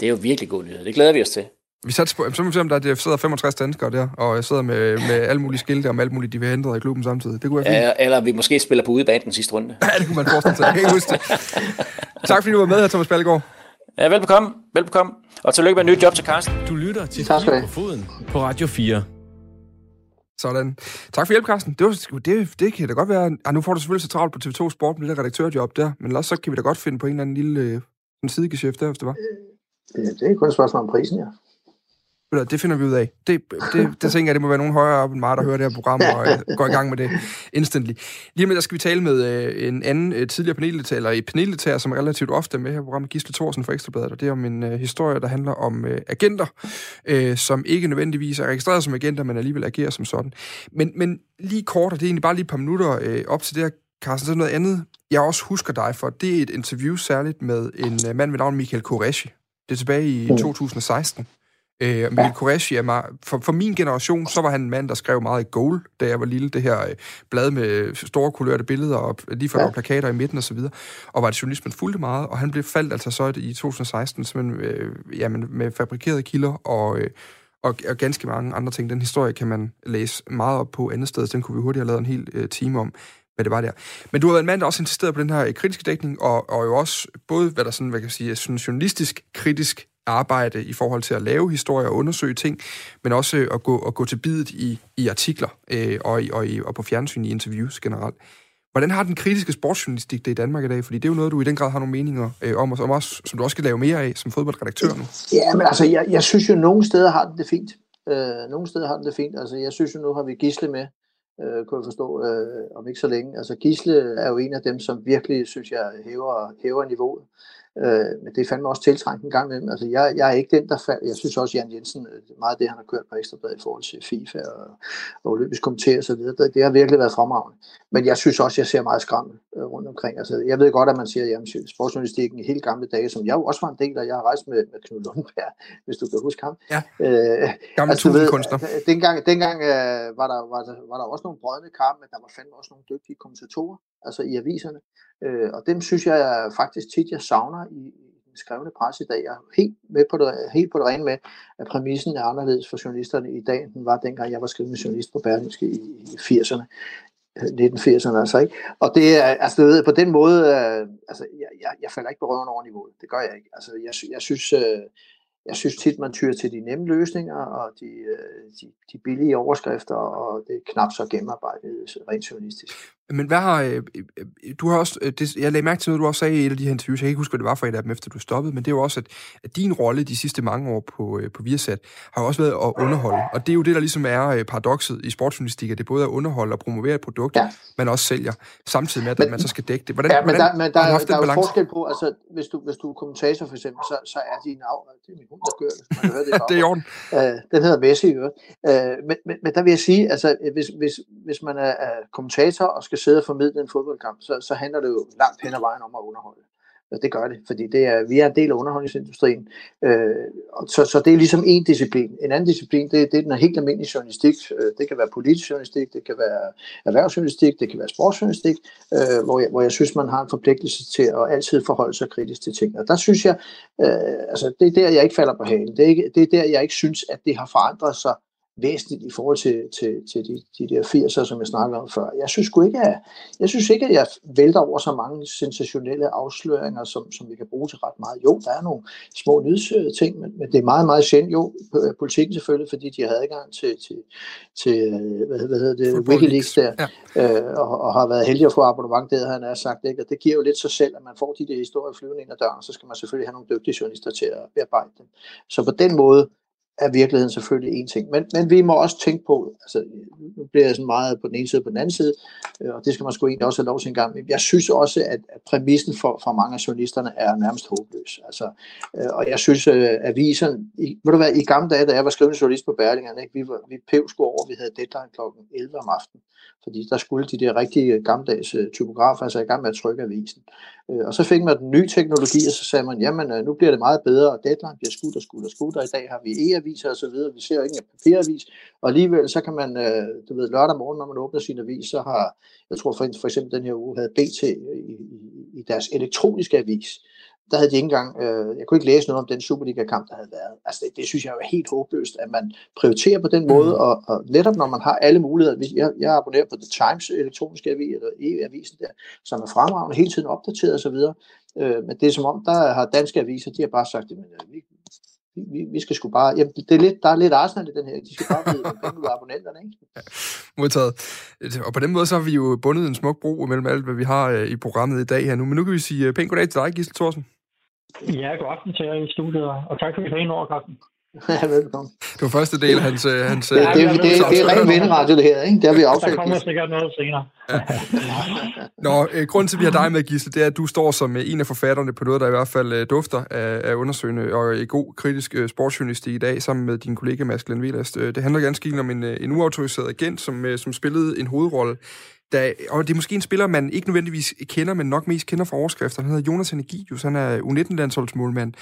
Det er jo virkelig gode nyheder. Det glæder vi os til. Vi satte på, så må vi se, om der sidder 65 danskere der, og jeg sidder med, med alle mulige skilte om alt muligt, de vil have ændret i klubben samtidig. Det kunne være fint. Ja, eller vi måske spiller på udebane den sidste runde. ja, det kunne man forestille sig. Jeg kan ikke huske det. Tak fordi du var med her, Thomas Ballegaard. Ja, velbekomme. Velbekomme. Og tillykke med et nyt job til Carsten. Du lytter til Fire på foden på Radio 4. Sådan. Tak for hjælp, Carsten. Det, var, det, det kan da godt være... Ah, nu får du selvfølgelig så travlt på TV2 Sport med det der redaktørjob der, men ellers så kan vi da godt finde på en eller anden lille øh, en sidegeschæft der, hvis det var. Det, det er kun et spørgsmål om prisen, ja det finder vi ud af. Det, det, det tænker jeg, det må være nogen højere op end mig, der hører det her program og øh, går i gang med det instantly. Lige med der skal vi tale med øh, en anden øh, tidligere paneldeltager, eller paneldeltager, som er relativt ofte med her på programmet, Gisle Thorsen fra Ekstrabladet, og det er om en historie, der handler om agenter, som ikke nødvendigvis er registreret som agenter, men alligevel agerer som sådan. Men, men lige kort, og det er egentlig bare lige et par minutter op til det her, Carsten, så noget andet, jeg også husker dig for, det er et interview særligt med en mand ved navn Michael Koreshi. Det er tilbage i 2016. Øh, Michael Qureshi er meget, for, for min generation, så var han en mand, der skrev meget i Goal, da jeg var lille. Det her øh, blad med store kulørte billeder, og lige før ja. plakater i midten og så videre. Og var det journalist, man fulgte meget, og han blev faldt altså så i 2016 simpelthen, øh, jamen, med fabrikerede kilder og... Øh, og, og ganske mange andre ting. Den historie kan man læse meget op på andet sted, så den kunne vi hurtigt have lavet en hel øh, time om, hvad det var der. Men du har været en mand, der også insisteret på den her kritiske dækning, og, og jo også både, hvad der sådan, hvad kan jeg sige, sådan journalistisk kritisk arbejde i forhold til at lave historier og undersøge ting, men også at gå, at gå til bidet i, i artikler øh, og, i, og, i, og på fjernsyn i interviews generelt. Hvordan har den kritiske sportsjournalistik det i Danmark i dag? Fordi det er jo noget, du i den grad har nogle meninger øh, om, og som, også, som du også skal lave mere af som fodboldredaktør nu. Ja, men altså, jeg, jeg synes jo, nogle steder har den det fint. Øh, nogle steder har den det fint. Altså, jeg synes jo, nu har vi Gisle med, øh, kunne jeg forstå, øh, om ikke så længe. Altså, Gisle er jo en af dem, som virkelig, synes jeg, hæver, hæver niveauet. Øh, men det er fandme også tiltrængt en gang imellem. Altså, jeg, jeg er ikke den, der falder. Jeg synes også, Jan Jensen, øh, meget af det, han har kørt på Ekstrabladet i forhold til FIFA og, og olympisk komité og så videre, det, det har virkelig været fremragende. Men jeg synes også, jeg ser meget skræmmende øh, rundt omkring. Altså, jeg ved godt, at man siger, at sportsjournalistikken i helt gamle dage, som jeg jo også var en del af, jeg har rejst med, med Knud Lundberg, hvis du kan huske ham. Ja, øh, gamle altså, ved, kunstner. Dengang, dengang øh, var, der, var, der, var der også nogle brødne kampe, men der var fandme også nogle dygtige kommentatorer, altså i aviserne. Øh, og dem synes jeg faktisk tit, jeg savner i, i den skrevne presse i dag. Jeg er helt, med på det, helt på det rene med, at præmissen er anderledes for journalisterne i dag, end den var dengang jeg var skrevet journalist på Berlingske i, i 80'erne. 1980'erne øh, altså, ikke? Og det er, altså, ved, på den måde, øh, altså, jeg, jeg, jeg falder ikke på røven over niveauet. Det gør jeg ikke. Altså, jeg, jeg synes, øh, jeg synes tit, man tyrer til de nemme løsninger og de, øh, de, de billige overskrifter, og det er knap så gennemarbejdet øh, rent journalistisk. Men hvad har... Øh, øh, du har også... Det, jeg lagde mærke til noget, du også sagde i et af de her interviews. Jeg kan ikke huske, hvad det var for et af dem, efter du stoppede, men det er jo også, at, at din rolle de sidste mange år på, på Viasat har også været at underholde. Og det er jo det, der ligesom er paradokset i sportsjournalistik, at det både er at underholde og promovere et produkt, ja. man også sælger, samtidig med, at men, man så skal dække det. Hvordan, ja, men der, men der, der, der er jo forskel på, altså hvis du, hvis du er kommentator for eksempel, så, så er din af... Det er min hund, der gør det. Man det, det er i orden. Uh, den hedder Messi øvrigt. Uh, men, men, men der vil jeg sige, altså hvis, hvis, hvis man er kommentator og skal sidde og formidle en fodboldkamp, så, så handler det jo langt hen ad vejen om at underholde. Og det gør det, fordi det er, vi er en del af underholdningsindustrien. Øh, så, så det er ligesom en disciplin. En anden disciplin, det, det er den helt almindelige journalistik. Øh, det kan være politisk journalistik, det kan være erhvervsjournalistik, det kan være sportsjournalistik, øh, hvor, jeg, hvor jeg synes, man har en forpligtelse til at altid forholde sig kritisk til ting. Og der synes jeg, øh, altså det er der, jeg ikke falder på halen. Det er, ikke, det er der, jeg ikke synes, at det har forandret sig væsentligt i forhold til, til, til de, de der 80'er, som jeg snakkede om før. Jeg synes ikke, at, jeg synes ikke, at jeg vælter over så mange sensationelle afsløringer, som, som vi kan bruge til ret meget. Jo, der er nogle små nyhedsting, men, men det er meget, meget sjældent. Jo, politikken selvfølgelig, fordi de har adgang til, til, til hvad, hvad hedder det, Wikileaks der, ja. øh, og, og, har været heldig at få abonnement, det han har sagt. Ikke? Og det giver jo lidt sig selv, at man får de der historier flyvende ind ad døren, så skal man selvfølgelig have nogle dygtige journalister til at bearbejde dem. Så på den måde, er virkeligheden selvfølgelig en ting. Men, men vi må også tænke på, altså nu bliver jeg sådan meget på den ene side og på den anden side, øh, og det skal man sgu egentlig også have lov til en gang. Men jeg synes også, at, at præmissen for, for mange af journalisterne er nærmest håbløs. Altså, øh, og jeg synes, øh, at aviserne, i, ved du hvad, i gamle dage, da jeg var skrivende journalist på Berlingerne, ikke, vi, var, vi pev over, vi havde deadline klokken 11 om aftenen fordi der skulle de der rigtige gammeldags typografer altså i gang med at trykke avisen. Og så fik man den nye teknologi, og så sagde man, jamen nu bliver det meget bedre, og deadline bliver skudt og skudt og skudt, og i dag har vi e-aviser og så videre, vi ser ikke en papiravis, og alligevel så kan man, øh, du ved, lørdag morgen, når man åbner sin avis, så har, jeg tror for, for eksempel den her uge, havde BT i, i, deres elektroniske avis, der havde de ikke engang, øh, jeg kunne ikke læse noget om den Superliga-kamp, der havde været. Altså det, det synes jeg er helt håbløst, at man prioriterer på den måde, mm. og, og netop når man har alle muligheder, jeg, jeg abonnerer på The Times elektroniske avis, eller e-avisen der, som er fremragende, hele tiden opdateret osv., øh, men det er som om, der har danske aviser, de har bare sagt, at øh, vi, vi, vi skal sgu bare, jamen det er lidt, der er lidt Arsenal i den her, de skal bare blive penge ud af abonnenterne, ikke? Ja, modtaget. Og på den måde så har vi jo bundet en smuk bro mellem alt, hvad vi har øh, i programmet i dag her nu, men nu kan vi sige øh, pænt goddag til dig, Gisle Thorsen. Ja, god aften til jer i studiet, og tak for, at I over, Carsten. Ja, velkommen. Det var første del af hans... Øh, hans ja, det, det, det, det er rent vinderadio, det her, ikke? Det har vi aftalt. Der kommer sikkert noget senere. Ja. Nå, øh, grunden til, at vi har dig med, Gisle, det er, at du står som øh, en af forfatterne på noget, der i hvert fald øh, dufter af, af undersøgende og i god kritisk øh, sportsjournalistik i dag, sammen med din kollega Mads Glenn Vilast. Det handler ganske enkelt om en, en uautoriseret agent, som, som spillede en hovedrolle der, og det er måske en spiller, man ikke nødvendigvis kender, men nok mest kender fra overskrifter. Han hedder Jonas Energius, han er U19-landsholdsmålmand,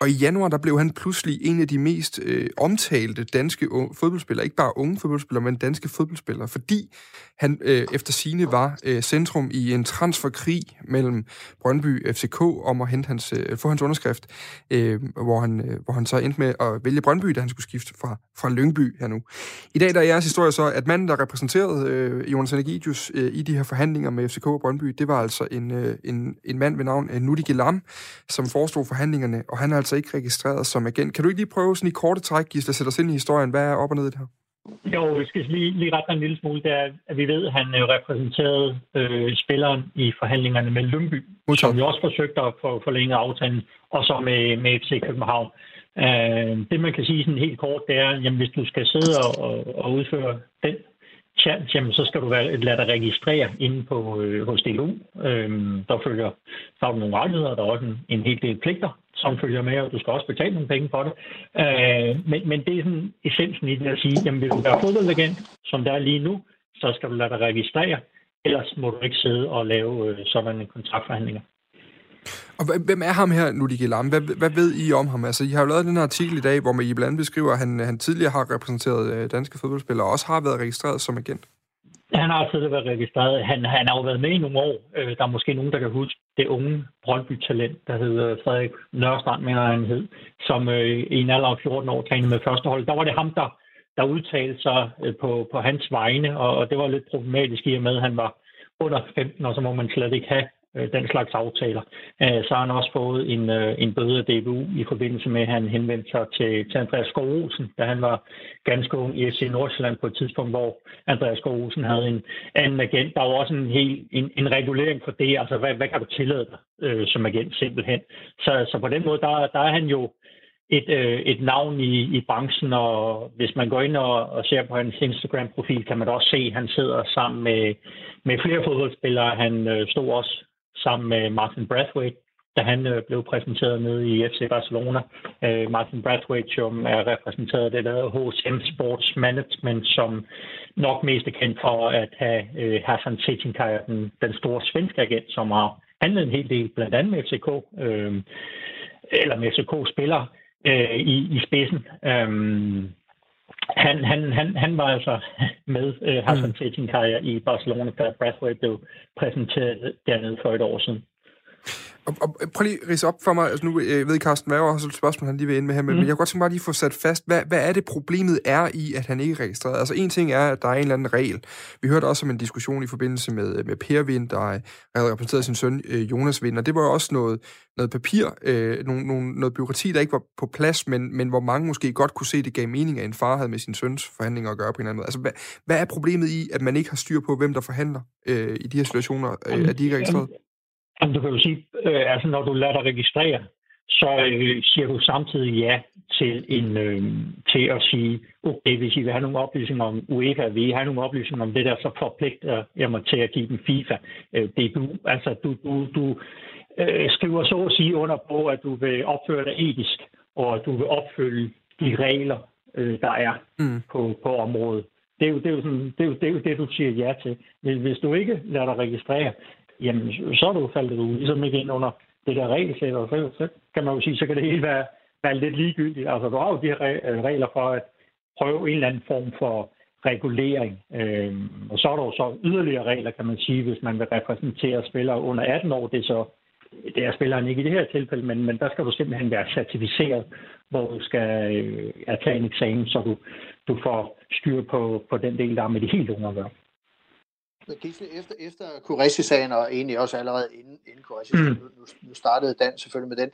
og i januar, der blev han pludselig en af de mest øh, omtalte danske fodboldspillere. Ikke bare unge fodboldspillere, men danske fodboldspillere. Fordi han øh, efter sine var øh, centrum i en transferkrig mellem Brøndby FCK om at hente hans, øh, få hans underskrift, øh, hvor, han, øh, hvor han så endte med at vælge Brøndby, da han skulle skifte fra, fra Lyngby her nu. I dag der er jeres historie så, at manden, der repræsenterede øh, Jonas Energidius øh, i de her forhandlinger med FCK og Brøndby, det var altså en, øh, en, en mand ved navn øh, Nudi Gelam, som forestod forhandlingerne, og han er altså ikke registreret som agent. Kan du ikke lige prøve sådan i korte træk, Gisle, sætte os ind i historien? Hvad er op og ned i det her? Jo, vi skal lige, lige rette en lille smule. Det er, at vi ved, at han øh, repræsenterede øh, spilleren i forhandlingerne med Lyngby, Modtaget. som vi også forsøgte at få forlænget aftalen, og så med, med FC København. Uh, det, man kan sige sådan helt kort, det er, at hvis du skal sidde og, og udføre den chat, jamen, så skal du være, lade dig registrere inde på, øh, hos DLU. Øh, der følger er nogle rettigheder, der er også en, en hel del pligter, som følger med, og du skal også betale nogle penge for det. Øh, men, men det er sådan essensen i det at sige, jamen hvis du er fodboldagent, som der er lige nu, så skal du lade dig registrere, ellers må du ikke sidde og lave øh, sådan en kontraktforhandlinger. Og hvem er ham her, Nudi Gelam? Hvad, hvad ved I om ham? Altså, I har jo lavet den her artikel i dag, hvor man i blandt andet beskriver, at han, han tidligere har repræsenteret øh, danske fodboldspillere, og også har været registreret som agent. Han har tidligere været registreret. Han, han har jo været med i nogle år. Øh, der er måske nogen, der kan huske det unge Brøndby-talent, der hedder Frederik Nørstrand, mener han hed, som øh, i en alder af 14 år trænede med førstehold. Der var det ham, der, der udtalte sig øh, på, på hans vegne, og, og det var lidt problematisk i og med, at han var under 15, og så må man slet ikke have øh, den slags aftaler. Øh, så har han også fået en, øh, en bøde af DBU i forbindelse med, at han henvendte sig til, til Andreas Skov da han var ganske ung i FC Nordsjælland på et tidspunkt, hvor Andreas Skov havde en anden agent. Der var også en, hel, en, en regulering for det, altså hvad, hvad kan du tillade dig øh, som agent simpelthen. Så, så på den måde, der, der er han jo et, øh, et navn i, i branchen, og hvis man går ind og, og ser på hans Instagram-profil, kan man også se, at han sidder sammen med, med flere fodboldspillere. Han øh, stod også sammen med Martin Brathwaite, da han øh, blev præsenteret nede i FC Barcelona. Øh, Martin Brathwaite, som er repræsenteret det der HSM Sports Management, som nok mest er kendt for at have øh, Hassan Setinkaya, den, den store svenske agent, som har handlet en hel del, blandt andet med FCK, øh, eller med FCK-spillere øh, i, i spidsen. Øh, han, han, han, han var altså med uh, Hassan mm. Setinkaya i Barcelona, da Brathwaite blev præsenteret dernede for et år siden. Og, og prøv lige at rise op for mig, altså nu jeg ved Carsten Værger også et spørgsmål, han lige vil ind med her, men, mm. men jeg kunne godt tænke mig lige at få sat fast, hvad, hvad er det problemet er i, at han ikke er registreret? Altså en ting er, at der er en eller anden regel. Vi hørte også om en diskussion i forbindelse med, med Per Vind, der havde repræsenteret sin søn øh, Jonas Vind, og det var jo også noget, noget papir, øh, nogle, nogle, noget byråkrati, der ikke var på plads, men, men hvor mange måske godt kunne se, det gav mening, at en far havde med sin søns forhandlinger at gøre på en eller anden måde. Altså hvad, hvad er problemet i, at man ikke har styr på, hvem der forhandler øh, i de her situationer, øh, at de ikke er registreret? Jamen, du kan jo sige, øh, altså når du lader dig registrere, så øh, siger du samtidig ja til, en, øh, til at sige, okay, hvis I vil have nogle oplysninger om UEFA, vil I have nogle oplysninger om det der, så forpligter jeg mig til at give dem FIFA. Øh, det du, altså du, du, du øh, skriver så at sige under på, at du vil opføre dig etisk, og at du vil opfylde de regler, øh, der er mm. på, på området. Det er, jo, det, er jo sådan, det, er jo, det er jo det, du siger ja til. Hvis du ikke lader dig registrere, jamen så er du faldet du ligesom ikke ind under det der regelsæt, og så, så kan man jo sige, så kan det hele være, være lidt ligegyldigt. Altså du har jo de her øh, regler for at prøve en eller anden form for regulering. Øhm, og så er der jo så yderligere regler, kan man sige, hvis man vil repræsentere spillere under 18 år. Det er så det er spilleren ikke i det her tilfælde, men, men der skal du simpelthen være certificeret, hvor du skal øh, tage en eksamen, så du, du får styr på, på den del, der er med de helt unge at gøre. Gisle, efter, efter Kureshi-sagen, og egentlig også allerede inden, inden Kureshi, mm. nu, nu startede Dan selvfølgelig med den.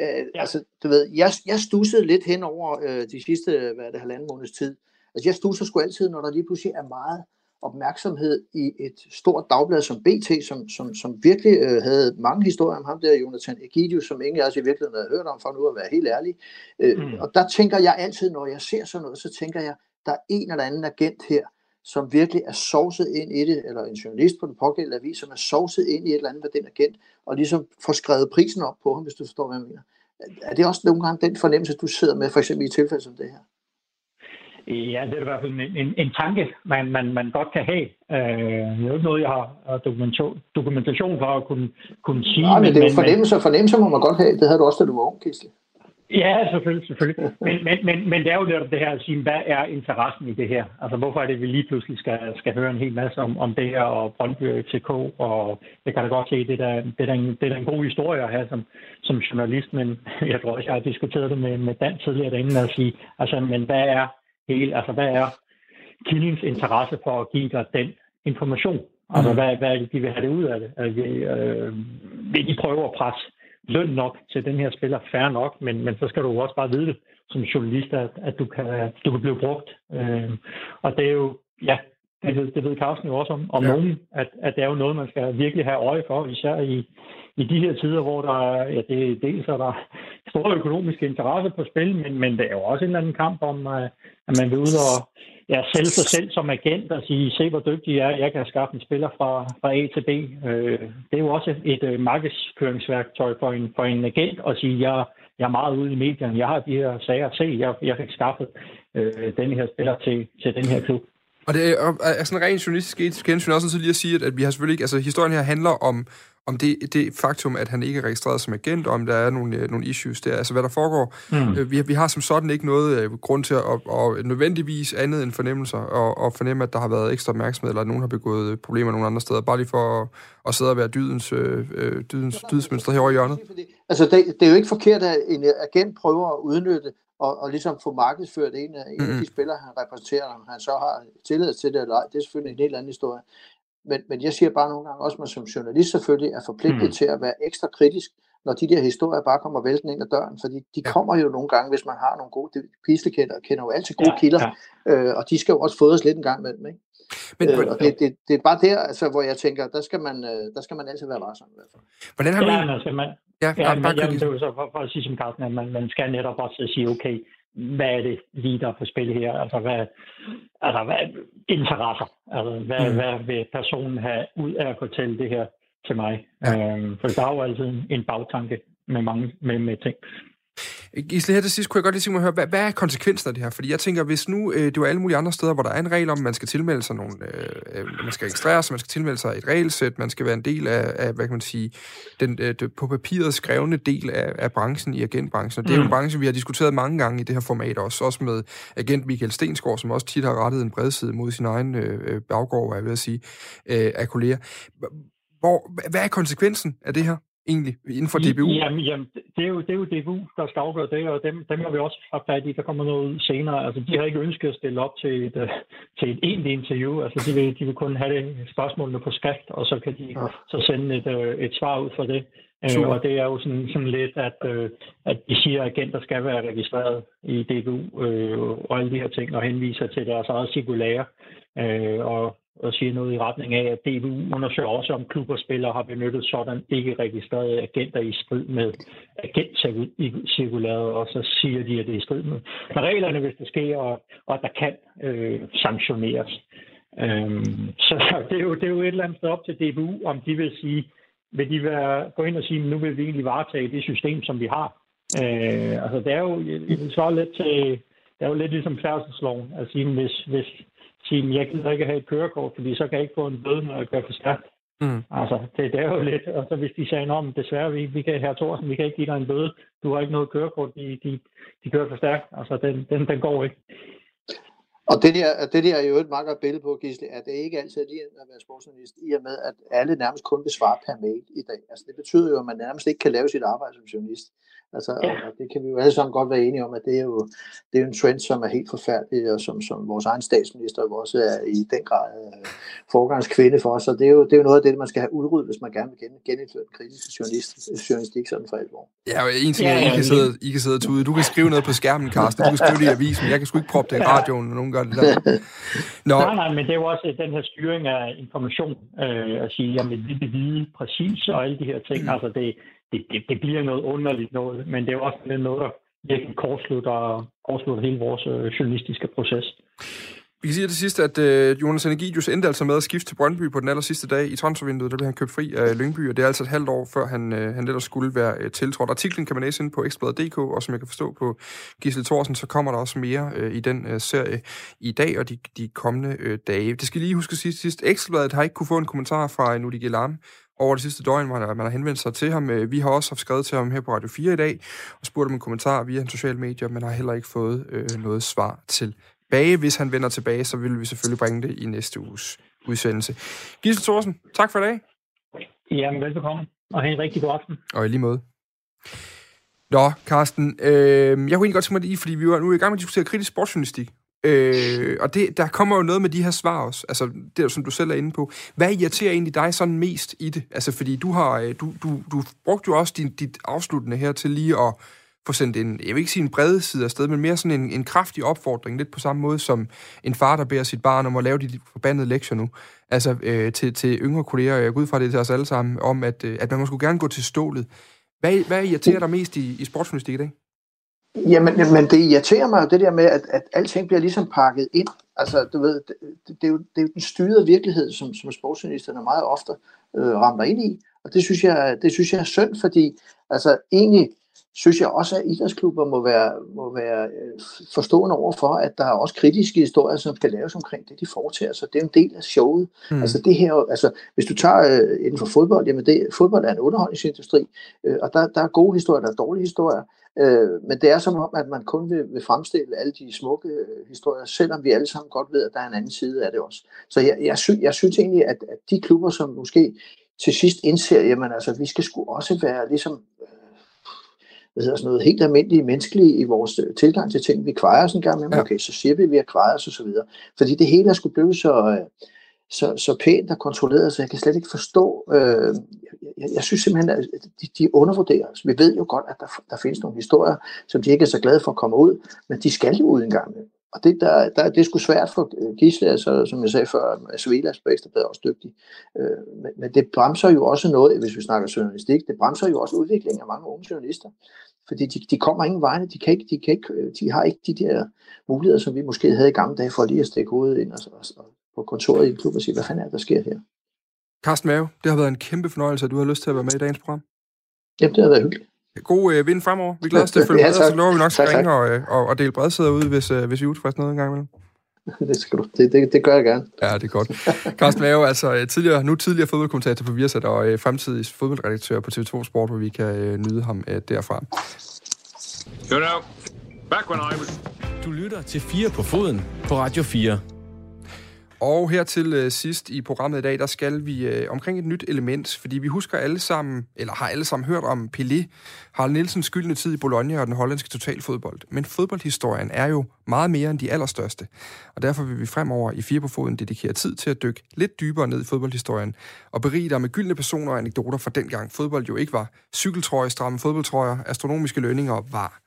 Øh, ja. Altså, du ved, jeg, jeg stussede lidt hen over øh, de sidste, hvad er det, halvanden måneds tid. Altså, jeg stusser sgu altid, når der lige pludselig er meget opmærksomhed i et stort dagblad som BT, som, som, som virkelig øh, havde mange historier om ham der, Jonathan Egidius, som ingen af os i virkeligheden havde hørt om, for nu at være helt ærlig. Øh, mm. Og der tænker jeg altid, når jeg ser sådan noget, så tænker jeg, der er en eller anden agent her, som virkelig er sovset ind i det, eller en journalist på den pågældende avis, som er sovset ind i et eller andet med den agent, og ligesom får skrevet prisen op på ham, hvis du forstår, hvad jeg mener. Er det også nogle gange den fornemmelse, du sidder med, for eksempel i et tilfælde som det her? Ja, det er i hvert fald en, en, en tanke, man, man, man godt kan have. Øh, det er jo ikke noget, jeg har dokumentation, for at kunne, kunne sige. Nej, men, men det er jo fornemmelser, fornemmelser må man godt have. Det havde du også, da du var ung, Kisle. Ja, selvfølgelig, selvfølgelig. Men, men, men, men det er jo netop det her at sige, hvad er interessen i det her? Altså, hvorfor er det, at vi lige pludselig skal, skal høre en hel masse om, om det her, og Brøndby TK, og jeg kan da godt se, det er, det er, en, det er en god historie at have som, som journalist, men jeg tror også, jeg har diskuteret det med, med Dan tidligere derinde, at sige, altså, men hvad er hele, altså, hvad er kildens interesse for at give dig den information? Altså, mm. hvad, hvad er det, de vil have det ud af det? Altså, øh, vil de prøve at presse løn nok til den her spiller, fair nok, men, men så skal du også bare vide det som journalist, at, at du, kan, du kan blive brugt. Øh, og det er jo, ja, det ved, det ved Carsten jo også om, om ja. nogen, at, at det er jo noget, man skal virkelig have øje for, især i, i de her tider, hvor der er, ja, det, dels er der store økonomiske interesse på spil, men, men det er jo også en eller anden kamp om, øh, at man vil ud og ja, sælge sig selv som agent og sige, se hvor dygtig jeg er, jeg kan skaffe en spiller fra, fra A til B. Øh, det er jo også et øh, markedsføringsværktøj for en, for en agent at sige, jeg, jeg er meget ude i medierne, jeg har de her sager, se, jeg, jeg fik skaffet øh, den her spiller til, til den her klub. Og det er, er sådan rent journalistisk etisk hensyn også så lige at sige, at, at vi har selvfølgelig ikke, altså historien her handler om, om det, det faktum, at han ikke er registreret som agent, og om der er nogle, øh, nogle issues der. Altså, hvad der foregår. Mm. Øh, vi, vi har som sådan ikke noget øh, grund til at og nødvendigvis andet end fornemmelser, og, og fornemme, at der har været ekstra opmærksomhed, eller at nogen har begået problemer nogle andre steder, bare lige for at, at sidde og være dydens, øh, dydens dydsmønster herovre i hjørnet. Altså, det, det er jo ikke forkert, at en agent prøver at udnytte og, og ligesom få markedsført en af, en af de spillere, han repræsenterer, om han så har tilladelse til det eller ej, det er selvfølgelig en helt anden historie. Men, men jeg siger bare nogle gange også, at man som journalist selvfølgelig er forpligtet mm. til at være ekstra kritisk, når de der historier bare kommer væltende ind ad døren, fordi de ja. kommer jo nogle gange, hvis man har nogle gode pislekender, kender jo altid gode ja, kilder, ja. Øh, og de skal jo også fodres lidt en gang imellem, ikke? Men, øh, og det, det, det, er bare der, altså, hvor jeg tænker, der skal man, øh, der skal man altid være varsom. I hvert fald. Hvordan har du... Ja, altså, man, ja, ja, bare, jamen, det er jo så for, for at sige som Carsten, at man, man skal netop også sige, okay, hvad er det lige, der er på spil her? Altså, hvad, altså, hvad interesser? Altså, hvad, mm. hvad vil personen have ud af at fortælle det her til mig? Ja. Øhm, for der er jo altid en bagtanke med mange med, med ting. Gisle, her til sidst kunne jeg godt lige tænke mig at høre, hvad, hvad er konsekvensen af det her? Fordi jeg tænker, hvis nu øh, det var alle mulige andre steder, hvor der er en regel om, at man skal tilmelde sig nogle, øh, øh man skal registrere sig, man skal tilmelde sig et regelsæt, man skal være en del af, af hvad kan man sige, den øh, på papiret skrevne del af, af branchen i agentbranchen. Og det er jo en mm. branche, vi har diskuteret mange gange i det her format også, også med agent Michael Stensgaard, som også tit har rettet en bredside mod sin egen øh, øh baggård, hvad jeg vil sige, øh, af kolleger. Hvor, hvad er konsekvensen af det her? Egentlig inden for DBU? Jamen, jamen det, er jo, det er jo DBU, der skal afgøre det, og dem, dem har vi også haft fat i. Der kommer noget ud senere. Altså, de har ikke ønsket at stille op til et, uh, til et egentligt interview. Altså, de vil, de vil kun have det, spørgsmålene på skrift, og så kan de ja. så sende et, uh, et svar ud for det. Uh, og det er jo sådan, sådan lidt, at, uh, at de siger, at agenter skal være registreret i DBU uh, og alle de her ting, og henviser til deres eget cirkulære. Uh, og og siger noget i retning af, at DBU undersøger også, om klubberspillere har benyttet sådan ikke registrerede agenter i strid med agentcirkulæret, og så siger de, at det er i strid med, med reglerne, hvis det sker, og, og at der kan øh, sanktioneres. Øhm, så det er, jo, det er jo et eller andet sted op til DBU, om de vil sige, vil de være, gå ind og sige, nu vil vi egentlig varetage det system, som vi har. Øh, altså det er jo, jeg vil svare lidt til, det er jo lidt ligesom færdselsloven, at sige, hvis, hvis sige, jeg gider ikke have et kørekort, fordi så kan jeg ikke få en bøde, når jeg kører for stærkt. Mm. Altså, det, det er jo lidt, og så hvis de sagde, om desværre, vi, vi kan, her Thorsen, vi kan ikke give dig en bøde, du har ikke noget kørekort, de, de, de kører for stærkt, altså den, den, den går ikke. Og det der, det der er jo et meget godt billede på, Gisle, at det ikke altid er lige at være sportsjournalist, i og med, at alle nærmest kun vil svare per mail i dag. Altså det betyder jo, at man nærmest ikke kan lave sit arbejde som journalist. Altså, ja. og det kan vi jo alle sammen godt være enige om, at det er jo, det er jo en trend, som er helt forfærdelig, og som, som vores egen statsminister jo også er i den grad øh, forgangskvinde for os. Så det er, jo, det er jo noget af det, man skal have udryddet, hvis man gerne vil genindføre den kritiske journalist, journalistik sådan for alvor. Ja, og en ting er, I kan sidde, I kan sidde og tude. Du kan skrive noget på skærmen, Carsten. Du kan skrive det i avisen. Jeg kan sgu ikke proppe det i radioen, når nogen gør det der. Nå. Nej, nej, men det er jo også den her styring af information. Øh, at sige, jamen, vi vil vide præcis og alle de her ting. Mm. Altså, det, det, det, det bliver noget underligt noget, men det er også noget, der virkelig kortslutter, kortslutter hele vores øh, journalistiske proces. Vi kan sige til sidst, at øh, Jonas Energidius endte altså med at skifte til Brøndby på den aller sidste dag i transfervinduet. Der blev han købt fri af Lyngby, og det er altså et halvt år, før han, øh, han ellers skulle være øh, tiltrådt. Artiklen kan man læse ind på ekstrabladet.dk, og som jeg kan forstå på Gisle Thorsen, så kommer der også mere øh, i den øh, serie i dag og de, de kommende øh, dage. Det skal lige huske at sige til sidst. Ekstrabladet har ikke kunne få en kommentar fra Nudi Gelam over det sidste døgn, hvor man har henvendt sig til ham. Øh, vi har også haft skrevet til ham her på Radio 4 i dag, og spurgt om en kommentar via en social medier, men har heller ikke fået øh, noget svar tilbage. Hvis han vender tilbage, så vil vi selvfølgelig bringe det i næste uges udsendelse. Gisle Thorsen, tak for i dag. Jamen, velbekomme, og have en rigtig god aften. Og i lige måde. Nå, Carsten, øh, jeg kunne egentlig godt tænke mig det i, fordi vi var nu i gang med at diskutere kritisk sportsjournalistik. Øh, og det, der kommer jo noget med de her svar også, altså det er som du selv er inde på. Hvad irriterer egentlig dig sådan mest i det? Altså fordi du har, øh, du, du, du brugte jo også din, dit afsluttende her til lige at få sendt en, jeg vil ikke sige en brede side afsted, men mere sådan en, en kraftig opfordring, lidt på samme måde som en far, der beder sit barn om at lave de forbandede lektier nu, altså øh, til, til yngre kolleger, jeg går ud fra det til os alle sammen, om at, øh, at man må gerne gå til stålet. Hvad, hvad irriterer dig mest i, i sportsjournalistik i dag? Jamen, men det irriterer mig jo det der med, at, at alting bliver ligesom pakket ind. Altså, du ved, det, det, er, jo, det er jo den styrede virkelighed, som, som sportsjournalisterne meget ofte øh, rammer ind i. Og det synes, jeg, det synes jeg er synd, fordi altså, egentlig synes jeg også, at idrætsklubber må være, må være øh, forstående over for, at der er også kritiske historier, som skal laves omkring det, de foretager sig. Det er en del af showet. Mm. Altså det her, altså hvis du tager øh, inden for fodbold, jamen det, fodbold er en underholdningsindustri, øh, og der, der er gode historier, der er dårlige historier, øh, men det er som om, at man kun vil, vil fremstille alle de smukke øh, historier, selvom vi alle sammen godt ved, at der er en anden side af det også. Så jeg, jeg, sy, jeg synes egentlig, at, at de klubber, som måske til sidst indser, jamen altså, vi skal sgu også være ligesom hvad hedder sådan noget, helt almindelige menneskelige i vores øh, tilgang til ting. Vi kvejer os en gang med, ja. okay, så siger vi, at vi har kvejet os og så videre. Fordi det hele er skulle blive så, øh, så, så pænt og kontrolleret, så jeg kan slet ikke forstå, øh, jeg, jeg synes simpelthen, at de, de undervurderer os. Vi ved jo godt, at der, der findes nogle historier, som de ikke er så glade for at komme ud, men de skal jo ud en gang med. Og det, der, der, det er sgu svært for øh, Gisle, altså, som jeg sagde før, Svelas på Ekstrabladet er også dygtig. Øh, men, men det bremser jo også noget, hvis vi snakker journalistik, det bremser jo også udviklingen af mange unge journalister. Fordi de, de kommer ingen vegne, de, kan ikke, de, kan ikke, de har ikke de der muligheder, som vi måske havde i gamle dage, for lige at stikke hovedet ind og, og, og på kontoret i en klub og sige, hvad fanden er der sker her? Carsten Mave, det har været en kæmpe fornøjelse, at du har lyst til at være med i dagens program. Jamen, det har været hyggeligt. God øh, vind fremover. Vi glæder os til at følge ja, med, så lover vi nok at ringe og, øh, og, og dele bredsæder ud, hvis, øh, hvis vi er utilfredse noget en gang imellem. Det, skal du. Det, det, det gør jeg gerne. Ja, det er godt. Carsten Mave, altså øh, tidligere, nu tidligere fodboldkommentator på Viasat og øh, fremtidig fodboldredaktør på TV2 Sport, hvor vi kan øh, nyde ham øh, derfra. You know, back when I was... Du lytter til 4 på foden på Radio 4. Og her til øh, sidst i programmet i dag, der skal vi øh, omkring et nyt element, fordi vi husker alle sammen, eller har alle sammen hørt om Pelé, Harald Nielsens skyldende tid i Bologna og den hollandske totalfodbold. Men fodboldhistorien er jo meget mere end de allerstørste, og derfor vil vi fremover i Fire på Foden dedikere tid til at dykke lidt dybere ned i fodboldhistorien og berige dig med gyldne personer og anekdoter fra dengang fodbold jo ikke var cykeltrøje, stramme fodboldtrøjer, astronomiske lønninger og var.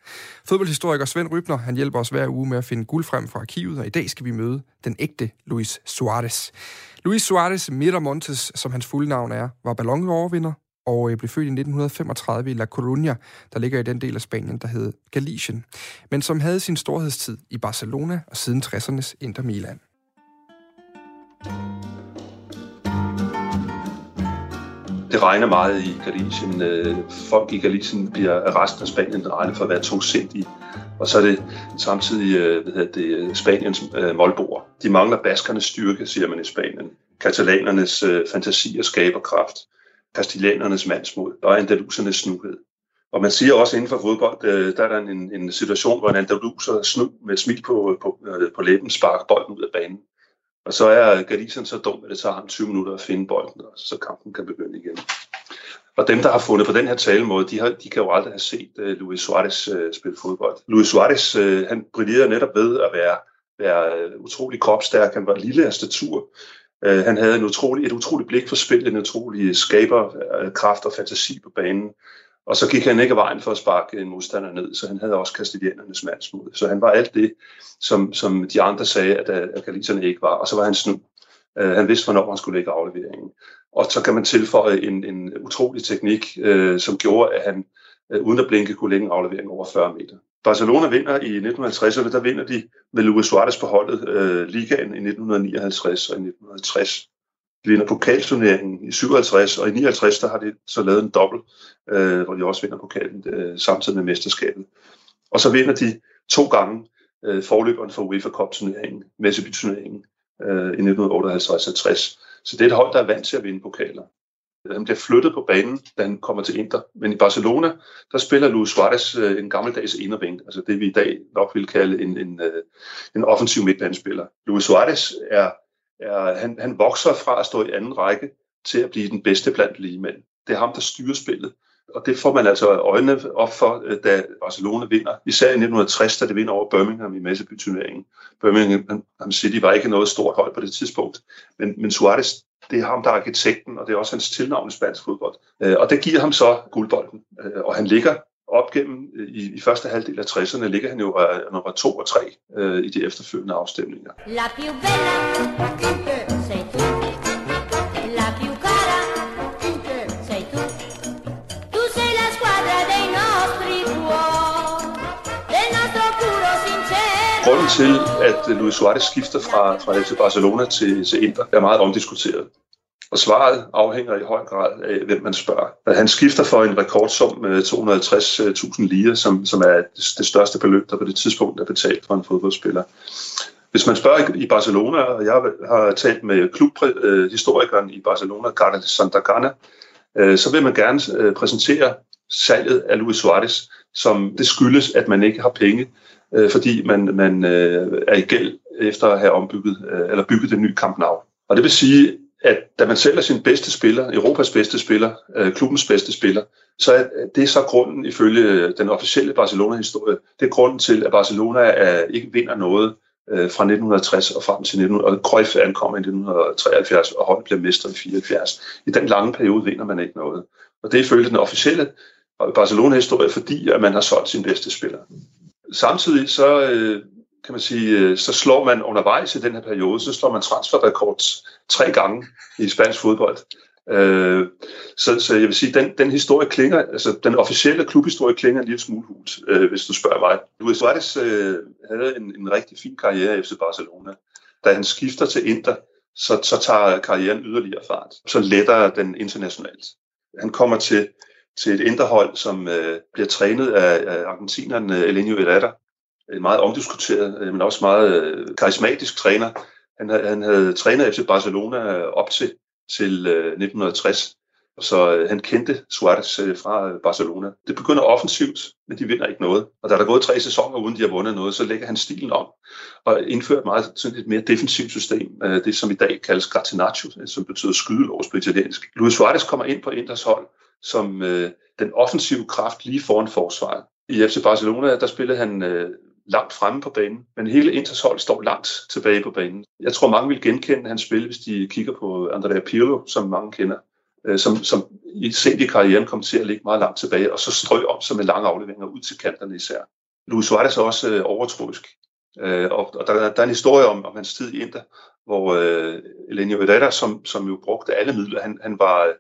Fodboldhistoriker Svend Rybner, han hjælper os hver uge med at finde guld frem fra arkivet, og i dag skal vi møde den ægte Luis Suarez. Luis Suarez Miramontes, som hans fulde navn er, var ballonovervinder og øh, blev født i 1935 i La Coruña, der ligger i den del af Spanien, der hed Galicien, men som havde sin storhedstid i Barcelona og siden 60'ernes Inter Milan. Det regner meget i Galicien. Øh, folk i Galicien bliver resten af Spanien regnet for at være tungsindige. Og så er det samtidig øh, hvad hedder det, øh, Spaniens øh, målbord. De mangler baskernes styrke, siger man i Spanien. Katalanernes fantasi og skaberkraft. Kastilianernes mandsmod og andalusernes snuhed. Og man siger også inden for fodbold, øh, der er der en, en situation, hvor en andaluser snu med smil på, på, øh, på læben sparker bolden ud af banen. Og så er Galicien så dum, at det tager ham 20 minutter at finde bolden, og så kampen kan begynde igen. Og dem, der har fundet på den her talemåde, de, har, de kan jo aldrig have set uh, Luis Suarez uh, spille fodbold. Luis Suarez, uh, han brillerede netop ved at være, være utrolig kropstærk. Han var lille af statur. Øh, han havde en utrolig, et utroligt blik for spil, en utrolig skaberkraft øh, og fantasi på banen. Og så gik han ikke af vejen for at sparke en modstander ned, så han havde også kastilianernes mandsmod. Så han var alt det, som, som de andre sagde, at, øh, at galiserne ikke var. Og så var han snu. Han vidste, hvornår han skulle lægge afleveringen. Og så kan man tilføje en, en utrolig teknik, som gjorde, at han uden at blinke kunne lægge en aflevering over 40 meter. Barcelona vinder i 1950'erne, der vinder de med Luis Suarez på holdet øh, ligaen i 1959 og i 1960 vinder pokalturneringen i 57, og i 59 der har de så lavet en dobbelt, øh, hvor de også vinder pokalen øh, samtidig med mesterskabet. Og så vinder de to gange øh, forløberen for UEFA Cup-turneringen, Messeby-turneringen øh, i 1958-60. Så det er et hold, der er vant til at vinde pokaler. Han bliver flyttet på banen, da han kommer til Inter. Men i Barcelona, der spiller Luis Suarez øh, en gammeldags inderving, altså det vi i dag nok vil kalde en, en, øh, en offensiv midtbanespiller. Luis Suarez er er, han, han vokser fra at stå i anden række til at blive den bedste blandt ligemænd. Det er ham, der styrer spillet. Og det får man altså øjnene op for, øh, da Barcelona vinder. Især i 1960, da det vinder over Birmingham i Messeby-turneringen. Birmingham City var ikke noget stort hold på det tidspunkt. Men, men Suarez, det er ham, der er arkitekten, og det er også hans tilnavn i spansk fodbold. Øh, og det giver ham så guldbolden. Øh, og han ligger op gennem i, i første halvdel af 60'erne ligger han jo nummer 2 og 3 i de efterfølgende afstemninger. La più bella, til, at Luis Suarez skifter fra, fra FC Barcelona til, til Inter, er meget omdiskuteret. Og svaret afhænger i høj grad af, hvem man spørger. Han skifter for en rekordsum med 250.000 lire, som, som er det største beløb, der på det tidspunkt er betalt for en fodboldspiller. Hvis man spørger i Barcelona, og jeg har talt med klubhistorikeren i Barcelona, Carlos Santagana, øh, så vil man gerne øh, præsentere salget af Luis Suarez, som det skyldes, at man ikke har penge, øh, fordi man, man øh, er i gæld efter at have ombygget øh, eller bygget den nye Camp Nou. Og det vil sige, at da man sælger sin bedste spiller, Europas bedste spiller, øh, klubbens bedste spiller, så er det så grunden ifølge øh, den officielle Barcelona-historie, det er grunden til, at Barcelona er, ikke vinder noget øh, fra 1960 og frem til 1900, og Cruyff ankommer i 1973, og holdet bliver mester i 74. I den lange periode vinder man ikke noget. Og det er ifølge den officielle Barcelona-historie, fordi at man har solgt sin bedste spiller. Samtidig så øh, kan man sige, øh, så slår man undervejs i den her periode, så slår man transferrekord tre gange i spansk fodbold. Øh, så, så jeg vil sige, den, den historie klinger, altså den officielle klubhistorie klinger en lille smule hult, øh, hvis du spørger mig. Luis Suarez øh, havde en, en rigtig fin karriere efter Barcelona. Da han skifter til Inter, så, så tager karrieren yderligere fart. Så letter den internationalt. Han kommer til, til et indrehold, som øh, bliver trænet af, af argentineren øh, Elenio Herrera, en meget omdiskuteret, øh, men også meget øh, karismatisk træner. Han, han havde trænet FC Barcelona øh, op til, til øh, 1960, så øh, han kendte Suarez øh, fra øh, Barcelona. Det begynder offensivt, men de vinder ikke noget. Og da der er gået tre sæsoner, uden de har vundet noget, så lægger han stilen om og indfører et meget sådan et mere defensivt system. Øh, det, som i dag kaldes Gratinaccio, øh, som betyder skydelås på italiensk. Luis Suarez kommer ind på Inders hold som øh, den offensive kraft lige foran forsvaret. I FC Barcelona, der spillede han øh, langt fremme på banen, men hele Inters hold står langt tilbage på banen. Jeg tror, mange vil genkende hans spil, hvis de kigger på Andrea Pirlo, som mange kender, øh, som, som i sent i karrieren kom til at ligge meget langt tilbage, og så strøg om sig med lange afleveringer ud til kanterne især. Luis Suarez er også øh, overtroisk, øh, og, og der, der er en historie om, om hans tid i Inter, hvor øh, Elenio Herrera, som, som jo brugte alle midler, han, han var,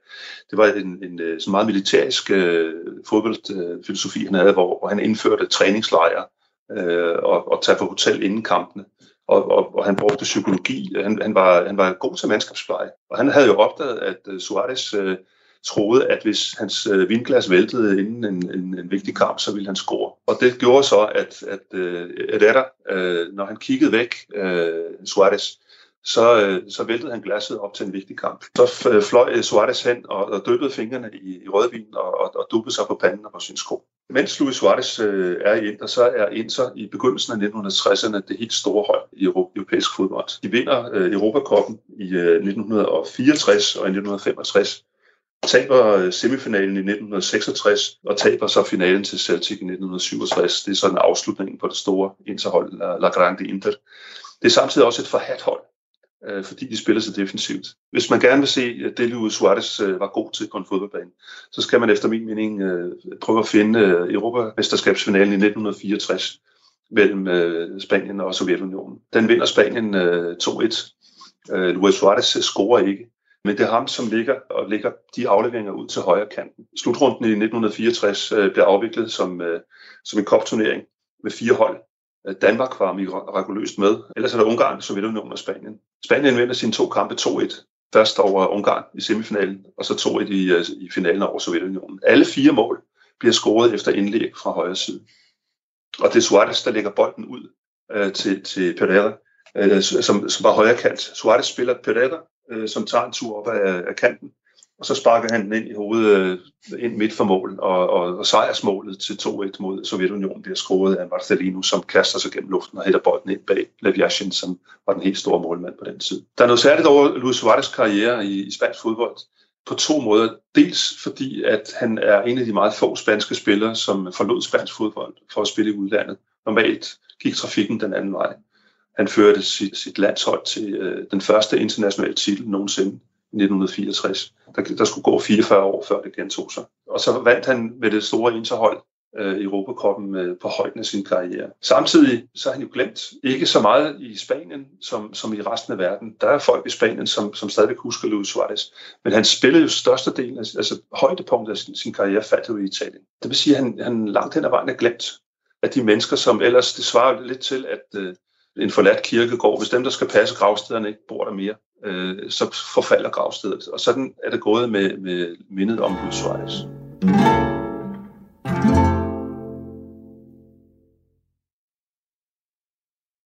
det var en, en øh, sådan meget militærisk øh, fodboldfilosofi, han havde, hvor, hvor han indførte træningslejre øh, og, og tage på hotel inden kampene. Og, og, og han brugte psykologi. Han, han, var, han var god til mandskabspleje. Og han havde jo opdaget, at uh, Suarez uh, troede, at hvis hans uh, vinglas væltede inden en, en, en vigtig kamp, så ville han score. Og det gjorde så, at, at uh, Herrera, uh, når han kiggede væk, uh, Suarez, så, øh, så væltede han glasset op til en vigtig kamp. Så fløj Suarez hen og, og dyppede fingrene i, i rødvin og, og, og duppede sig på panden og på sin sko. Mens Luis Suarez øh, er i Inter, så er Inter i begyndelsen af 1960'erne det helt store hold i europæisk fodbold. De vinder øh, Europakoppen i øh, 1964 og i 1965 taber øh, semifinalen i 1966 og taber så finalen til Celtic i 1967. Det er sådan afslutningen på det store interhold, La, La Grande Inter. Det er samtidig også et forhat hold øh, fordi de spiller så defensivt. Hvis man gerne vil se at det, Luis Suarez øh, var god til på en fodboldbane, så skal man efter min mening øh, prøve at finde øh, Europamesterskabsfinalen i 1964 mellem øh, Spanien og Sovjetunionen. Den vinder Spanien øh, 2-1. Øh, Luis Suarez scorer ikke, men det er ham, som ligger og ligger de afleveringer ud til højre kanten. Slutrunden i 1964 øh, blev afviklet som, øh, som en kopturnering med fire hold. Øh, Danmark var mirakuløst med. Ellers er der Ungarn, Sovjetunionen og Spanien. Spanien vinder sine to kampe 2-1. Først over Ungarn i semifinalen, og så 2-1 i, øh, i finalen over Sovjetunionen. Alle fire mål bliver scoret efter indlæg fra højre side. Og det er Suarez, der lægger bolden ud øh, til, til Pereira, øh, som, som var højre kant. Suarez spiller Pereira, øh, som tager en tur op af, af kanten, og så sparkede han den ind i hovedet, øh, ind midt for mål, og, og, og sejrsmålet til 2-1 mod Sovjetunionen bliver scoret af Marcelino, som kaster sig gennem luften og hætter bolden ind bag Leviashin, som var den helt store målmand på den tid. Der er noget særligt over Luis Suarez karriere i, i spansk fodbold på to måder. Dels fordi, at han er en af de meget få spanske spillere, som forlod spansk fodbold for at spille i udlandet. Normalt gik trafikken den anden vej. Han førte sit, sit landshold til øh, den første internationale titel nogensinde 1964. Der, der skulle gå 44 år, før det gentog sig. Og så vandt han med det store interhold øh, Europakoppen øh, på højden af sin karriere. Samtidig så har han jo glemt ikke så meget i Spanien som, som i resten af verden. Der er folk i Spanien, som, som stadig husker Luis Suarez. Men han spillede jo størstedelen, af, altså højdepunktet af sin, sin karriere faldt jo i Italien. Det vil sige, at han, han langt hen ad vejen er glemt at de mennesker, som ellers, det svarer lidt til, at øh, en forladt kirkegård, hvis dem, der skal passe gravstederne, ikke bor der mere, øh, så forfalder gravstedet. Og sådan er det gået med, med mindet om Luis